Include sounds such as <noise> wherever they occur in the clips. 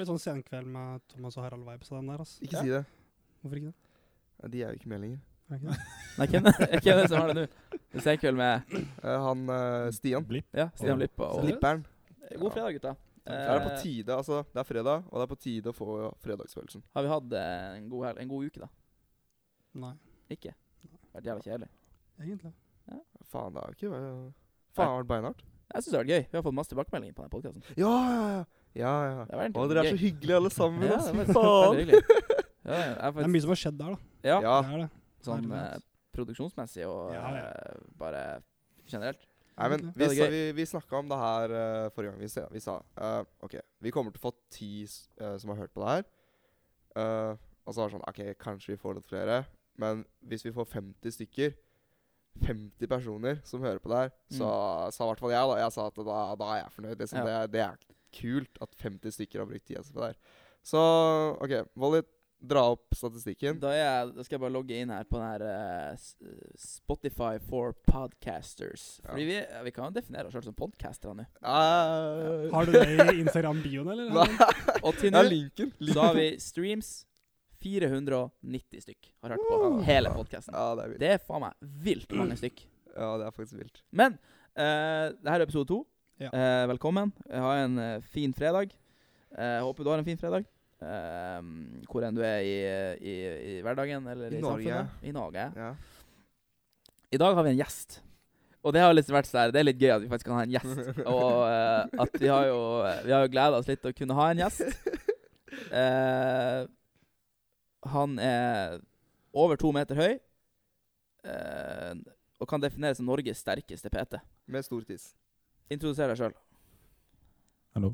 Får litt sånn senkveld med Thomas og Harald-vibes av den der, altså. Ikke Ja. si det. Hvorfor ikke det? Ja, De er jo ikke med lenger. Er ikke det? <laughs> Nei, hvem <laughs> er det som har det nå? Det er Senkveld med Eh, han eh, Stian. Blipp. ja, Stian Blipp og Seriøst? Lipperen. God fredag, gutta. Det er på Eh, tide, altså. Det er fredag, og det er på tide å få fredagsfølelsen. Har vi hatt eh, en god, hel- en god uke, da? Nei, Ikke? Vært jævlig kjedelig. egentlig. Faen, det er jo ikke Faen, det har vært beinhardt. Jeg syns det har vært gøy. Vi har fått masse tilbakemeldinger på den podkasten. Ja, ja, ja. Ja, ja. og Å, dere er så hyggelige alle sammen. Ja, det var faen. veldig. Ja, jeg er Det er mye som har skjedd der, da. ja, Ja. Det er det. sånn eh, produksjonsmessig og Ja, ja. eh, bare generelt. Nei, men vi, sa, vi, vi snakka om det her uh, forrige gang. Vi sa, vi sa uh, OK, vi kommer til å få ti eh, som har hørt på det her. Eh, og så var det sånn OK, kanskje vi får litt flere. Men hvis vi får 50 stykker 50 personer som hører på det her, så sa i hvert fall jeg da Jeg sa at da, da er jeg fornøyd. Liksom. Ja. Det, det er kult at 50 stykker har brukt tida si på det her. Så OK, Volley, dra opp statistikken. Da, er jeg, da skal jeg bare logge inn her på den her uh, Spotify for podcasters. Ja. Fordi vi, ja, vi kan jo definere oss selv som podcastere nå. ja. Har du det i Instagram-bioen, eller? Nei, <laughs> Og til nå så har vi streams 490 stykk har hørt på uh, hele podkasten. Ja, det er vilt. Det er faen meg vilt mange stykk. Ja, det er faktisk vilt. Men uh, det her er episode to. Ja. Eh, velkommen. Ha en eh, fin fredag. Eh, håper du har en fin fredag. Eh, hvor enn du er i, i, i hverdagen eller I i, Norge. samfunnet. I Norge. Ja. I dag har vi en gjest. Og det har liksom vært sånn det er litt gøy at vi faktisk kan ha en gjest. <laughs> Og eh, at vi har jo Vi har jo gleda oss litt til å kunne ha en gjest. Eh, han er over to meter høy. eh, og kan defineres som Norges sterkeste PT. Med stor tiss. Introduser deg sjøl. Hallo.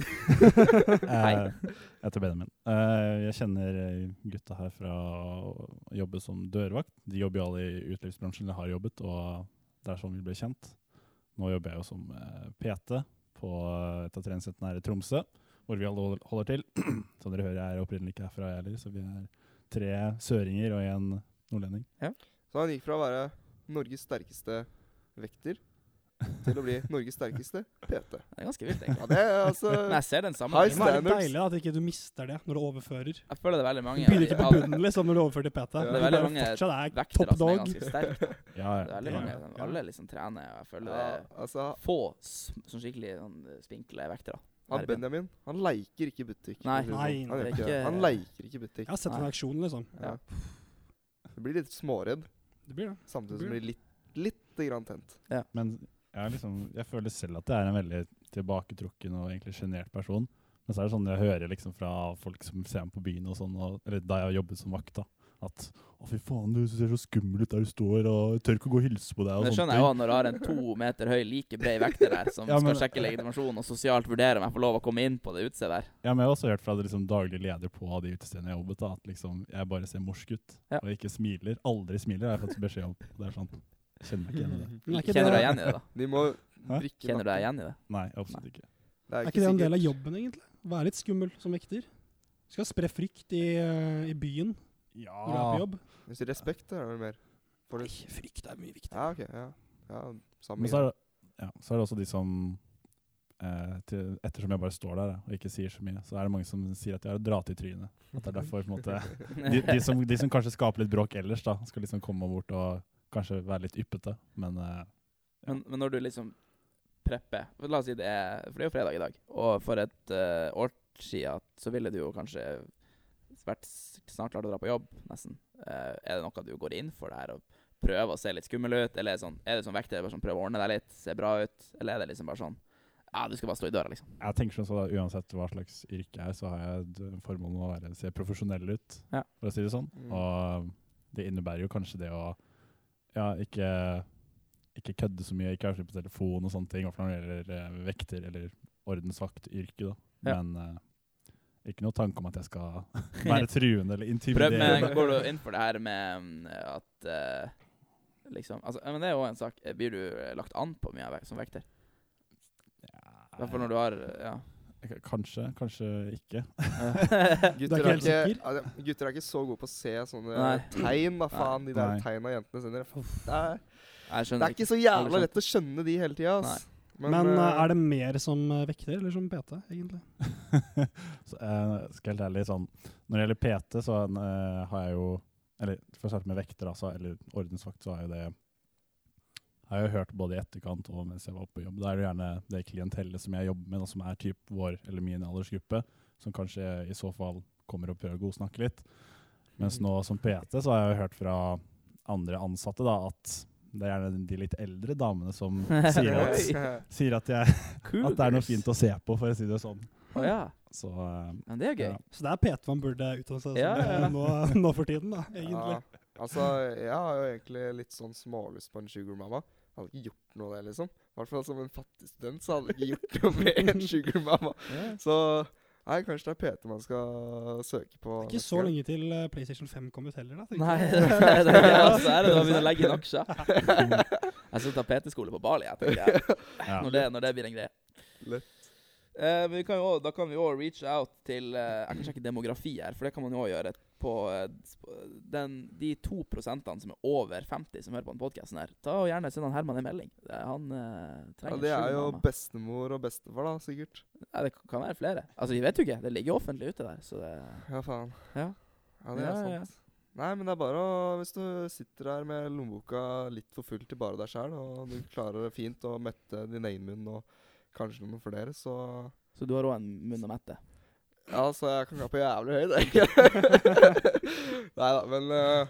<laughs> Hei. Eh, jeg heter Benjamin. Eh, jeg kjenner eh, gutta her fra å jobbe som dørvakt. De jobber jo alle i utelivsbransjen, eller har jobbet, og det er sånn vi ble kjent. Nå jobber jeg jo som eh, PT på et av treningssentrene her i Tromsø, hvor vi alle hold- holder til. <clears throat> Som dere hører, jeg er opprinnelig ikke herfra, jeg heller, så vi er tre søringer og en nordlending. Så han gikk fra å være Norges sterkeste vekter til å bli Norges sterkeste PT. Det er ganske vilt, egentlig. Ja, det er altså Men jeg ser den High Det er må deilig at ikke du mister det når du overfører. Jeg føler det er veldig mange Du begynner ikke på bunnen liksom når du overfører til PT. Ja. Det er veldig mange fortsatt er vektere top som er ganske sterke. <laughs> Ja, ja, Det er veldig mange ja. Alle liksom trener. og Jeg føler det er altså, få sånn skikkelig sånn spinkle vektere. han. Benjamin, han leker ikke butikk. Nei. Nei, sånn. han, det er ikke han leker ikke butikk. Jeg har sett ham i aksjon, liksom. Ja. Du blir litt småredd, Det blir det. samtidig som du blir litt, litt grann tent. Men jeg, liksom, jeg føler selv at jeg er en veldig tilbaketrukken og egentlig sjenert person. Men så er det sånn jeg hører liksom fra folk som ser meg på byen, og sånn, og, eller da jeg har jobbet som vakt, da, at 'Å, fy faen, du ser så skummel ut der du står, og jeg tør ikke å gå og hilse på deg', og Det skjønner jeg jo når du har en to meter høy, like bred vekter der som <laughs> Ja, men- skal sjekke legitimasjon og sosialt vurdere om jeg får lov å komme inn på det utestedet der. Ja, men jeg har også hørt fra liksom, daglig leder på de utestedene jeg jobbet, da, at liksom, jeg bare ser morsk ut, Ja. og ikke smiler. Aldri smiler, har jeg fått beskjed om. Det er sånn, jeg kjenner meg ikke igjen i det. <laughs> Men er ikke Kjenner du deg det, igjen i det, da? De må drikke Kjenner du deg igjen i det? Nei, absolutt ikke. Det er ikke det en del av jobben, egentlig? Være litt skummel som vekter. Skal spre frykt i, eh, i byen Ja, når du er på jobb. Hvis du respekt, er det mer. For Nei, frykt er mye viktigere. ja, ok. Ja. ja samme Men så er, det, ja, så er det også de som eh, til, Ettersom jeg bare står der og ikke sier så mye, så er det mange som sier at jeg har dratt i trynet. At det er derfor på en måte <laughs> de, de, som, de som kanskje skaper litt bråk ellers, da, skal liksom komme bort og kanskje være litt yppete. Men eh, Men, men når du liksom prepper La oss si det er For det er jo fredag i dag. Og for et uh, år siden så ville du jo kanskje vært snart klar til å dra på jobb, nesten. Uh, er det noe du går inn for det her og prøver å se litt skummel ut? Eller er det sånn, er det sånn vekter bare sånn prøver å ordne deg litt, se bra ut? Eller er det liksom bare sånn Ja, du skal bare stå i døra, liksom. jeg tenker sånn så da, uansett hva slags yrke jeg er, så har jeg formålet formål å være, se profesjonell ut, Ja. for å si det sånn. Mm. Og det innebærer jo kanskje det å ja, ikke, ikke kødde så mye, ikke være på telefon og sånne ting, i når det gjelder vekter eller ordensvaktyrke, da. Ja. Men uh, ikke noe tanke om at jeg skal <laughs> være truende eller intimidere. men går du inn for det her med mm, at uh, Liksom altså, Men det er jo en sak. Eh, Blir du lagt an på mye av som vekter? I hvert fall når du har Ja. Kanskje, kanskje ikke. <laughs> Gutter er ikke er ikke, altså, gutter er ikke så gode på å se sånne Nei. tegn, da faen. De der tegna jentene sender. Det er, det er ikke så jævla lett å skjønne de hele tida. Men, Men, eh, er det mer som eh, vekter, eller som PT, egentlig? <laughs> så, uh, skal helt ærlig sånn Når det gjelder PT, så uh, har jeg jo Eller for å starte med vekter, altså, eller ordensvakt, så er jo det har jeg hørt både i etterkant og mens jeg var på jobb. Da er det gjerne det klientellet som jeg jobber med, da, som er typ vår eller min aldersgruppe, som kanskje i så fall kommer og prøver å godsnakke litt. Mens nå som PT så har jeg hørt fra andre ansatte da, at det er gjerne de litt eldre damene som <laughs> sier at, sier at, jeg, at det er noe fint å se på, for å si det sånn. Oh, ja. Så uh, Men det er gøy. Ja. Så det er PT man burde utdanne seg som Ja, ja, <laughs> nå, nå for tiden, da, egentlig. Altså, jeg har jo egentlig litt sånn smålyst på en sugar mama. Jeg hadde ikke gjort noe av det, liksom. I hvert fall som en fattig student så hadde jeg ikke gjort noe med en <laughs> sugar mama. Så nei, kanskje det er PT man skal søke på. Det er Ikke så gang. lenge til eh, PlayStation 5 kommer ut heller, da. Nei, <laughs> det er det ja, er det da å begynne å legge inn aksjer. <laughs> Jeg skal ta PT-skole på Bali, jeg tenker jeg. Når det, når det blir en greie. Lett. Uh, men vi kan jo, da kan vi òg reach out til uh, Jeg kan sjekke demografi her, for det kan man jo òg gjøre på eh, den, de to prosentene som er over 50 som hører på den podkasten her. Ta og gjerne Send han Herman en melding. Han eh, Ja, det er jo bestemor og bestefar, da, sikkert. Ja, det kan være flere. Altså, Vi vet jo ikke. Det ligger offentlig ute der. Så det Ja, faen. Ja. Ja, det Ja, er ja, sant. Nei, men det er bare å Hvis du sitter her med lommeboka litt for full til bare deg sjæl, og du klarer det fint å mette din egen munn og kanskje noen flere, så Så du har òg en munn å mette. Ja, så jeg kan klappe på jævlig høyt, egentlig. <laughs> Nei da, men uh,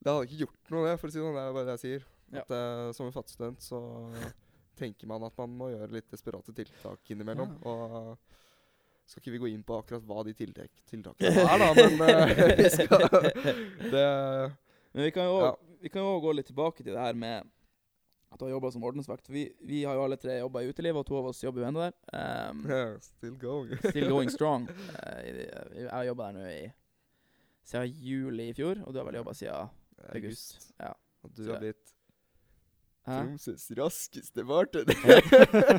det hadde ikke gjort noe, det, for å si det sånn. Det er bare det jeg sier. Ja. At uh, Som en fattig student så tenker man at man må gjøre litt desperate tiltak innimellom. Og skal ikke vi gå inn på akkurat hva de tiltak, tiltakene <laughs> er, da, men eh, vi skal <laughs> Det Men vi kan jo Ja. også- vi kan jo også gå litt tilbake til det her med at du har jobba som ordensvakt. Vi, vi har jo alle tre jobba i utelivet, og to av oss jobber jo ennå der. Um, <laughs> Still going. <laughs> still going strong. <laughs> Uh, jeg har jobba der nå i siden juli i fjor, og du har vel jobba siden august. Ja. Og du har blitt? Tromsøs raskeste bartender.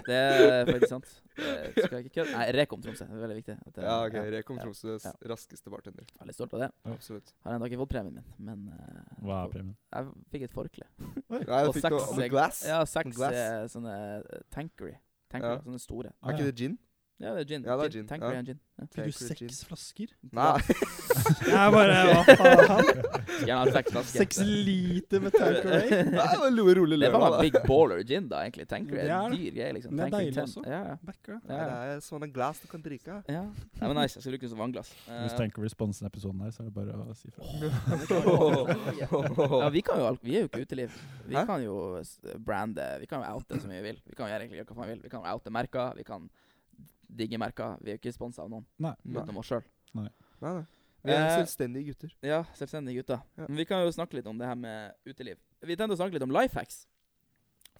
Det er <laughs> faktisk sant. Det skal jeg ikke kødde. Nei, Rekom Tromsø. Det er veldig viktig. At det- ja, ok. Rekom ja, Tromsøs ja. raskeste bartender. Veldig stolt av det. Absolutt. Har ennå ikke fått premien min, men uh, Hva er premien? Jeg fikk et forkle. Nei, Og du fikk seks- noe glass. Ja, seks glass. eh, sånne eh, Tankery. Tankery, Ja. Sånne store. Er ikke det gin? Ja, det er gin. Ja, det er gin, Tankery ja. and gin. Ja. Fikk du seks flasker? Nei. Jeg <laughs> bare Hva faen? Gjerne seks flasker. Seks liter med Tankery? <laughs> Nei, det var rolig rolig Det er bare. Big Baller gin, da, egentlig. Tankery er en dyr greie, liksom. Det er deilig også. Ja. Backer det. Ja, er sånne glass du kan drikke. ja. Nei, men nice. Jeg skal bruke den som vannglass. Hvis Tankery sponser responsen episoden her, så er det bare å si fra. <laughs> ja, vi, kan jo, alt- vi er jo ikke uteliv. Vi kan jo brande Vi kan jo oute så mye vi vil. Vi kan jo gjøre egentlig hva faen vi vil. Vi kan oute merker, vi kan digge merker. Vi er jo ikke sponsa av noen Nei. Nei. utenom oss sjøl. Nei, nei. Vi er Eh, selvstendige gutter. Ja, selvstendige gutter. Ja. Men vi kan jo snakke litt om det her med uteliv. Vi tenkte å snakke litt om life hacks.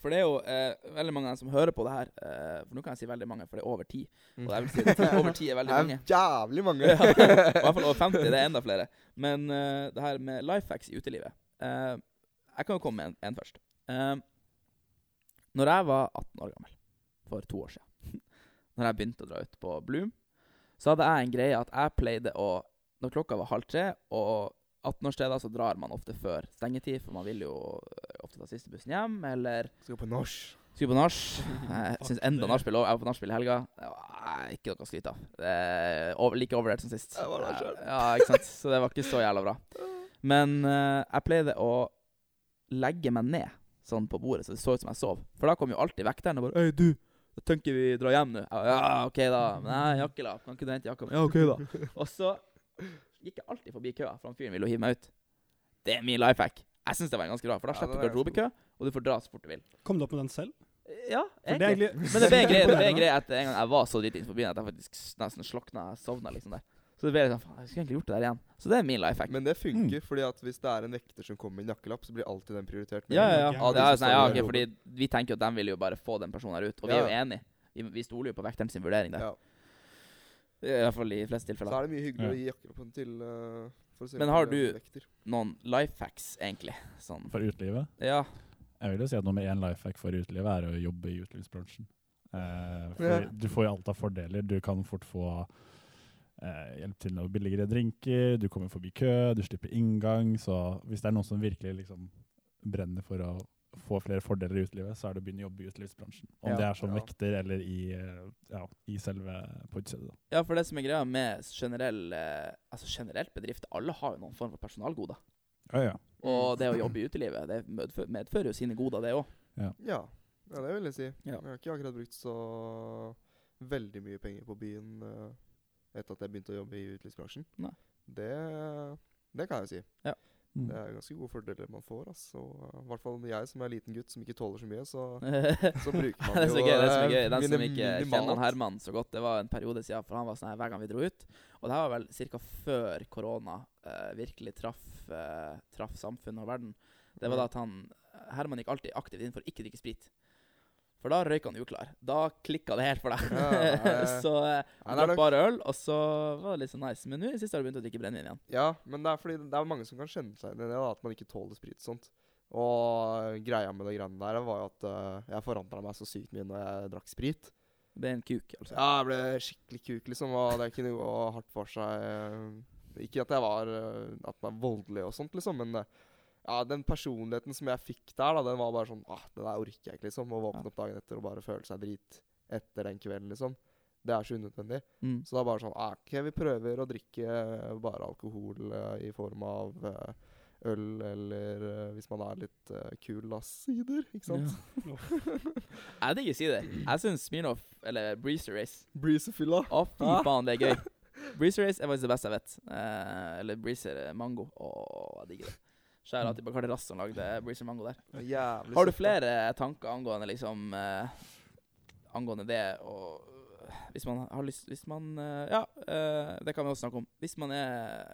For det er jo eh, veldig mange som hører på det her. Eh, for nå kan jeg si veldig mange, for det er over ti. Og jeg vil si at over ti er veldig mange. <laughs> Det er jævlig mange. <laughs> Ja, I <laughs> hvert fall over 50. Det er enda flere. Men eh, det her med life hacks i utelivet eh, Jeg kan jo komme med en, en først. Uh, når jeg var 18 år gammel, for to år siden, når jeg begynte å dra ut på Bloom, så hadde jeg en greie at jeg pleide å Når klokka var halv tre, og 18-årssteder, så drar man ofte før stengetid, for man vil jo eh, ofte ta siste bussen hjem, eller Skal på nach. Skal på nach. <laughs> Jeg syns enda det. nachspiel òg. Jeg var på nachspiel i helga. Ikke noe å skryte av. Er over, like overvurdert som sist. Jeg var der sjøl. Ja, ikke sant? Så det var ikke så jævla bra. Men eh, jeg pleide å legge meg ned sånn på bordet, så det så ut som jeg sov. For da kom jo alltid vekteren og bare 'Øy, du, jeg tenker vi drar hjem nå.' Ja, OK, da. Nei, jakkelapp. Kan ikke du hente jakka mi? Ja, OK, da. <laughs> Og så gikk jeg alltid forbi køa, for han fyren ville hive meg ut. Det er min life hack. Jeg syns det var ganske bra, for da slipper du ja, garderobekø, og du får dra så fort du vil. Kom du opp med den selv? Ja, egentlig. det Men det ble en greie, etter en gang jeg var så dritings forbi byen at jeg faktisk nesten slokna. Jeg sovna liksom der. Så det ble liksom Faen, jeg skulle egentlig gjort det der igjen. Så det er min life hack. Men det funker, fordi at hvis det er en vekter som kommer med en jakkelapp, så blir alltid den prioritert. Ja, ja, ja. Ja, Det er sånn, ja okay, fordi vi tenker jo at de vil jo bare få den personen her ut. Og vi er jo enige. Vi, vi stoler jo på vekteren sin vurdering der. Ja. I hvert fall i de fleste Så er det mye hyggelig Ja. å gi jakkelappen til uh, for å se Men har du- vekter. Noen life hacks, egentlig. Sånn. For utelivet? Ja. Jeg vil jo si at nummer én life hack for utelivet er å jobbe i utelivsbransjen. Uh, for Ja. Du får jo alt av fordeler. Du kan fort få eh, hjelp til noe billigere drinker, du kommer forbi kø, du slipper inngang. Så hvis det er noen som virkelig liksom brenner for å få flere fordeler i utelivet, så er det å begynne å jobbe i utelivsbransjen. Om Ja. det er som Ja. vekter eller i, eh, ja, i selve på utstedet. Ja, for det som er greia med generell eh, Altså generelt bedrift, alle har jo noen form for personalgoder. Ja, ja. Og det å jobbe i utelivet, det medfører, medfører jo sine goder, det òg. Ja. ja, det vil jeg si. Ja. Jeg har ikke akkurat brukt så veldig mye penger på byen eh, etter at jeg begynte å jobbe i utelivsbransjen. Det, det kan jeg si. Mm. Det er ganske gode fordeler man får. Altså. Og, eh, I hvert fall jeg som er liten gutt som ikke tåler så mye, så, <laughs> så bruker man <laughs> er så jo gøy. Det er så eh, gøy. Den som ikke kjenner Herman så godt, det var en periode siden, for han var sånn her hver gang vi dro ut. Og det her var vel ca. før korona eh, virkelig traff, eh, traff samfunnet og verden. Det var da at han Herman gikk alltid aktivt inn for å ikke drikke sprit. For da røyk han uklar. Da klikka det helt for deg. Ja, <laughs> så jeg han er drakk bare øl, og så var det litt så nice. Men nå i siste har du begynt å drikke brennevin igjen. Ja, men det er fordi det er mange som kan kjenne seg igjen i det, da, at man ikke tåler sprit og sånt. Og greia med det greiene der var jo at uh, jeg forandra meg så sykt mye når jeg drakk sprit. Det er en kuk, altså. Ja, jeg ble skikkelig kuk, liksom, og det kunne gå hardt for seg. eh, Ikke at jeg var eh, At man er voldelig og sånt, liksom, men eh, ja, den personligheten som jeg fikk der, da, den var bare sånn ah, Det der orker jeg ikke, liksom. Å våkne Ja. opp dagen etter og bare føle seg drit etter den kvelden, liksom. Det er så unødvendig. Mm. Så det er bare sånn ah, OK, vi prøver å drikke eh, bare alkohol uh, i form av uh, øl, eller uh, hvis man er litt uh, kul, da, sider. Ikke sant? <laughs> Jeg digger sider. Jeg syns Smirnov, eller Breezer Race Breezer-fylla. Å, fy faen, det er gøy. <laughs> Breezer Race er faktisk det beste jeg vet. Eh, eller Breezer Mango. Å, jeg digger det. Skjæra til Bacardi Rass som lagde Breezer Mango der. Jævlig Har du flere tanker angående liksom eh, Angående det og Hvis man har lyst Hvis man eh, Ja, eh, det kan vi også snakke om. Hvis man er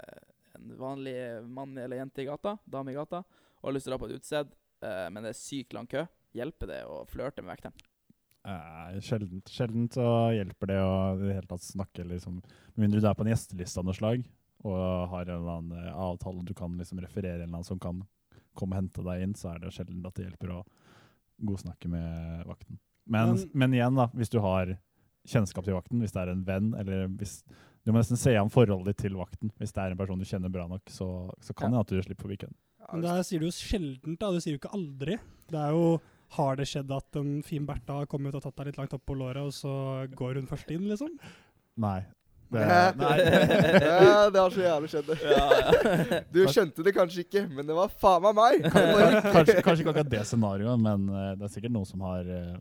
en vanlig mann eller jente i gata, dame i gata, og har lyst til å dra på et utested, eh, men det er sykt lang kø, hjelper det å flørte med vekteren? Eh, sjeldent. Sjeldent så hjelper det å i det hele tatt snakke, liksom. Med mindre du er på en gjesteliste av noe slag og har en eller annen eh, avtale du kan liksom referere en eller annen som kan komme og hente deg inn, så er det sjelden at det hjelper å godsnakke med vakten. Men, Men- men igjen, da, hvis du har kjennskap til vakten, hvis det er en venn, eller hvis Du må nesten se an forholdet ditt til vakten. Hvis det er en person du kjenner bra nok, så, så kan det Ja. at du slipper forbi køen. Men der sier du jo sjeldent, da. Du sier jo ikke aldri. Det er jo Har det skjedd at en fin Bertha har kommet og tatt deg litt langt opp på låret, og så går hun først inn, liksom? Nei. Det, <laughs> Nei. ja, det har så jævlig skjedd. det. Du skjønte det kanskje ikke, men det var faen meg meg! <laughs> kanskje, kanskje ikke akkurat det scenarioet, men eh, det er sikkert noen som har eh,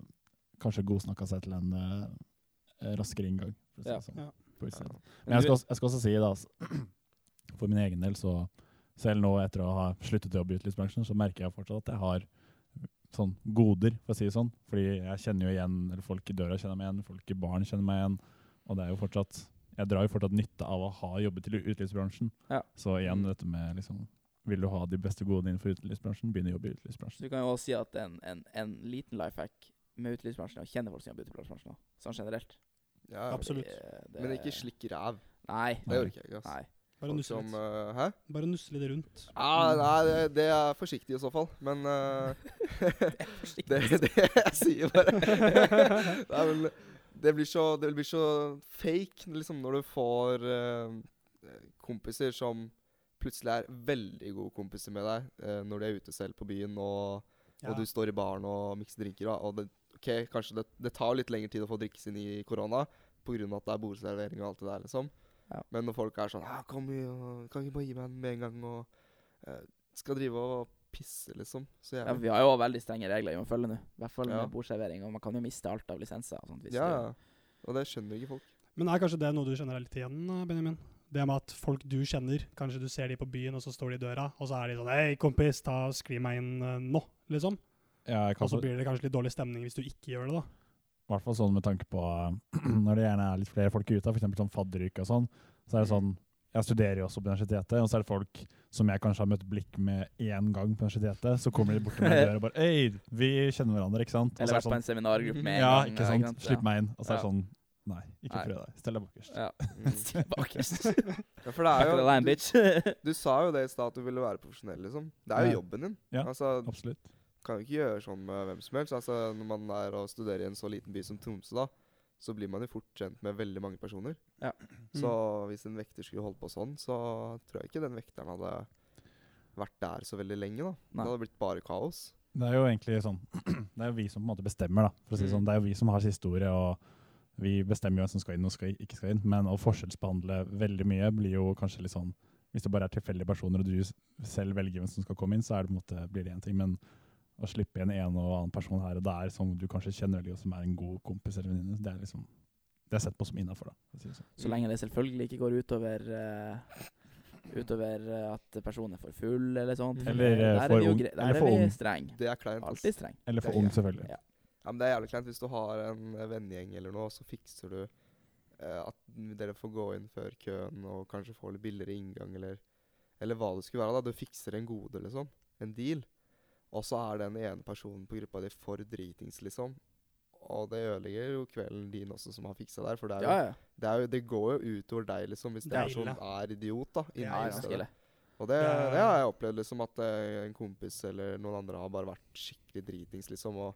kanskje godsnakka seg til en eh, raskere inngang. Si Ja. sånn, Ja. Men jeg skal, også- jeg skal også si, da, <clears throat> for min egen del, så selv nå etter å ha sluttet å jobbe i utelivsbransjen, så merker jeg fortsatt at jeg har sånn goder, for å si det sånn. Fordi jeg kjenner jo igjen eller folk i døra kjenner meg igjen, folk i baren kjenner meg igjen. Og det er jo fortsatt Jeg drar jo fortsatt nytte av å ha jobbet i utelivsbransjen. Ja. Så igjen Mm. dette med liksom Vil du ha de beste godene innenfor utelivsbransjen, begynn å jobbe i utelivsbransjen. du kan jo også si at en, en, en liten life hack med utelivsbransjen er å kjenne folk som jobber i utelivsbransjen. Sånn generelt. Ja, Absolutt. Det, det- Men ikke slikk ræv. Nei. Det gjør ikke jeg ikke. Nei. Bare som, litt. eh, hæ? Bare nusse litt rundt. Ah, nei, det, det er forsiktig i så fall. Men eh, <laughs> <laughs> det, det jeg sier bare det, er vel, det, blir så, det blir så fake liksom, når du får uh, kompiser som plutselig er veldig gode kompiser med deg uh, når de er ute selv på byen, og, Ja. og du står i baren og mikser drinker. Og det, ok, kanskje det, det tar litt lengre tid å få drikke sin i korona pga. at det er bordservering og alt det der. liksom. Ja. Men når folk er sånn ah, 'Kom, kan ikke bare gi meg en med en gang?' og uh, skal drive og pisse, liksom. Så Ja, vi har jo veldig strenge regler vi må følge nå. I hvert fall Ja. med bordservering. Og man kan jo miste alt av lisenser. og sånt hvis Ja, ja. Og det skjønner ikke folk. Men er kanskje det noe du kjenner deg litt igjen, Benjamin? Det med at folk du kjenner, kanskje du ser de på byen, og så står de i døra, og så er de sånn 'Hei, kompis, ta skriv meg inn uh, nå', liksom. Ja, jeg kan Og så blir det kanskje litt dårlig stemning hvis du ikke gjør det, da. I hvert fall sånn med tanke på <clears throat> når det gjerne er litt flere folk ute, f.eks. sånn fadderuke og sånn. Så er det sånn Jeg studerer jo også på universitetet, og så er det folk som jeg kanskje har møtt blikk med én gang på universitetet. Så kommer de bort til meg og bare Øy, vi kjenner hverandre, ikke sant? Eller er vært sånn, på en seminargruppe med en Ja, gang. ikke sant? Slipp meg inn. Og så er det Ja. sånn Nei, ikke prøv deg. Stell deg bakerst. Ja. <laughs> <laughs> Mm. deg bakerst. Ja, for det er jo line, du, bitch. du sa jo det i stad, at du ville være profesjonell, liksom. Det er jo Ja. jobben din. Ja. Altså, Absolutt. kan jo ikke gjøre sånn med hvem som helst. Altså, når man er og studerer i en så liten by som Tromsø, da, så blir man jo fort kjent med veldig mange personer. Ja. Så hvis en vekter skulle holdt på sånn, så tror jeg ikke den vekteren hadde vært der så veldig lenge, da. Nei. Det hadde blitt bare kaos. Det er jo egentlig sånn <clears throat> Det er jo vi som på en måte bestemmer, da. For å si det Mm. sånn. Det er jo vi som har siste ordet, og vi bestemmer jo hvem som skal inn og skal, ikke skal inn. Men å forskjellsbehandle veldig mye blir jo kanskje litt sånn Hvis det bare er tilfeldige personer, og du selv velger hvem som skal komme inn, så er det på en måte, blir det én ting. Men å slippe igjen en og annen person her og der som du kanskje kjenner veldig godt, som er en god kompis eller venninne, det er liksom Det er sett på som innafor, da. si det sånn. Så lenge det selvfølgelig ikke går utover uh, Utover eh, at personen er for full eller sånt. Eller, eh, der er for ung- Der eller er for vi ung. streng. Det er kleint. Alltid streng. Eller for ung, selvfølgelig. Ja. Ja, men det er jævlig kleint hvis du har en eh, vennegjeng eller noe, så fikser du uh, at dere får gå inn før køen og kanskje få litt billigere inngang, eller, eller hva det skulle være. da. Du fikser en gode, liksom. En deal. Og så er den ene personen på gruppa di for dritings, liksom. Og det ødelegger jo kvelden din også, som har fiksa der. For det, er jo, Ja, ja. det, er jo, det går jo utover deg, liksom, hvis det, er sånn er idiot, da. Inni Ja. Og det, Det er- det har jeg opplevd, liksom, at eh, en kompis eller noen andre har bare vært skikkelig dritings, liksom. Og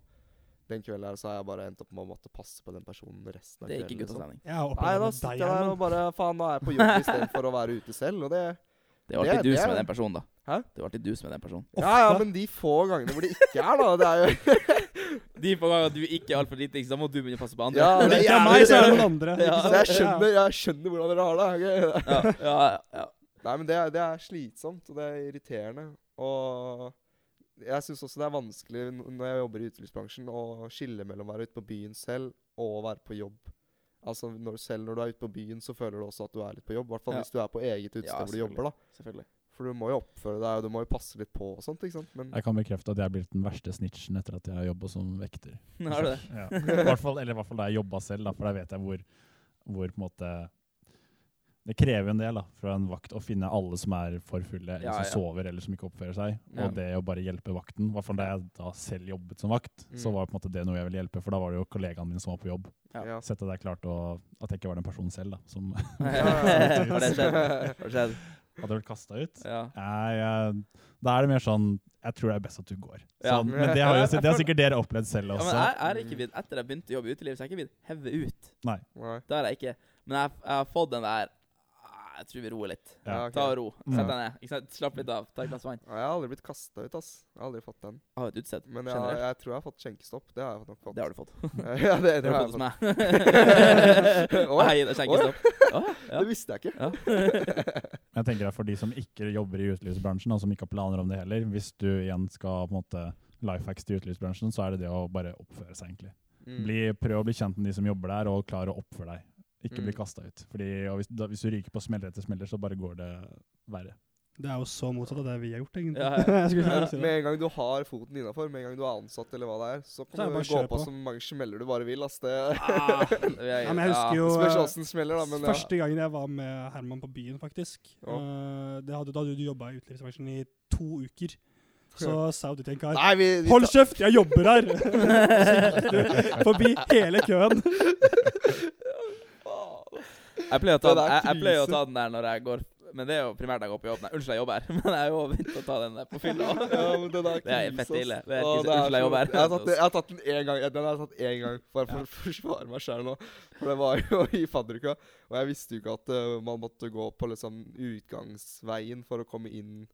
den kvelden her så har jeg bare endt opp med å måtte passe på den personen resten av Det er kvelden. ikke liksom. Jeg Nei, da sitter jeg der og bare Faen, nå er jeg på jobb istedenfor å være ute selv, og det <laughs> Det ikke Det- du det som er den personen, da. Hæ? Det var du som er den personen. Ja, ja, men de få gangene hvor det ikke er, da. Det er jo <laughs> De få gangene du ikke er altfor dritings, da må du begynne å passe på andre. Ja, det er meg, så er det noen andre. Ja. Så jeg skjønner, jeg skjønner hvordan dere har det. Okay? ja, ja, ja. Nei, men det er, det er slitsomt, og det er irriterende. Og jeg syns også det er vanskelig når jeg jobber i utelivsbransjen, å skille mellom å være ute på byen selv og å være på jobb. Altså når, Selv når du er ute på byen, så føler du også at du er litt på jobb. I hvert fall Ja. hvis du er på eget utested Ja, hvor du jobber. da Selvfølgelig. For du må jo oppføre deg, og du må jo passe litt på og sånt. ikke sant? Men Jeg kan bekrefte at jeg er blitt den verste snitchen etter at jeg har jobba som vekter. Har <laughs> du det? Ja. I hvert fall, eller i hvert fall da jeg jobba selv, da, for da vet jeg hvor, hvor på en måte Det krever en del da, fra en vakt å finne alle som er for fulle, eller Ja, som ja. sover eller som ikke oppfører seg. Ja. Og det å bare hjelpe vakten. I hvert fall da jeg da selv jobbet som vakt, så var var på en måte det noe jeg ville hjelpe, for da var det jo kollegaene mine som var på jobb. Ja. Sette deg klart og at jeg ikke var den personen selv da, som <laughs> ja, ja, <laughs> skjedd? Har jeg hadde vært kasta ut. Ja. Jeg, jeg, da er det mer sånn Jeg tror det er best at du går. Ja. Sånn, men det har, jo, det har sikkert dere opplevd selv ja, også. men jeg jeg er ikke blitt Etter jeg begynte å jobbe i utelivet, så er jeg ikke blitt hevet ut. Nei. Det har jeg ikke. Men jeg, jeg har fått den der Jeg tror vi roer litt. Ja. okay. Ta og ro. Mm. Sett deg ned. Ikke sant? Slapp litt av. Ta et glass vann. Ja, Jeg har aldri blitt kasta ut, ass. Jeg har aldri fått den. Av et utsett? Men jeg, Generelt. jeg tror jeg har fått skjenkestopp. Det har jeg nok fått. Det har du fått. <laughs> <laughs> ja, det, Det det har har du jeg fått hos meg. <laughs> Er skjenkestopp. Oh, ja. Det visste jeg ikke. Jeg tenker at For de som ikke jobber i utelivsbransjen, og som ikke har planer om det heller, hvis du igjen skal på en måte life hacks til utelivsbransjen, så er det det å bare oppføre seg, egentlig. Mm. Bli, prøv å bli kjent med de som jobber der, og klare å oppføre deg. Ikke bli Mm. kasta ut. Fordi, og hvis, da, hvis du ryker på smeller etter smeller, så bare går det verre. Det er jo så motsatt av det vi har gjort, egentlig. Ja, ja. <laughs> Jeg Ja, si med en gang du har foten innafor, med en gang du er ansatt eller hva det er, så kan så du bare gå på på. så mange smeller du bare vil. Ass. Det Ah, <laughs> er- Ja, men jeg husker jo spørs eh, smeller, da. Men ja. Første gangen jeg var med Herman på byen, faktisk. oh. eh, det hadde, da hadde du jobba i utelivsbransjen i to uker. Så sa du til en kar Nei, vi, vi Hold kjeft, jeg jobber her! <laughs> så gikk du forbi hele køen. Jeg pleier, å ta, den, jeg, jeg pleier å ta den der når jeg går Men det er jo primært jeg går på jobb. Nei, unnskyld, jeg jobber her. <laughs> Men jeg har jo begynt å ta den der på fylla. <laughs> ja, men den er Det er fett ille. Det er Å, det er Unnskyld, jeg jobber her. Jeg har tatt den- jeg har tatt den én gang. Den har jeg tatt én gang, bare for å <laughs> forsvare meg sjøl nå. For det var jo i fadderuka, og jeg visste jo ikke at uh, man måtte gå på liksom utgangsveien for å komme inn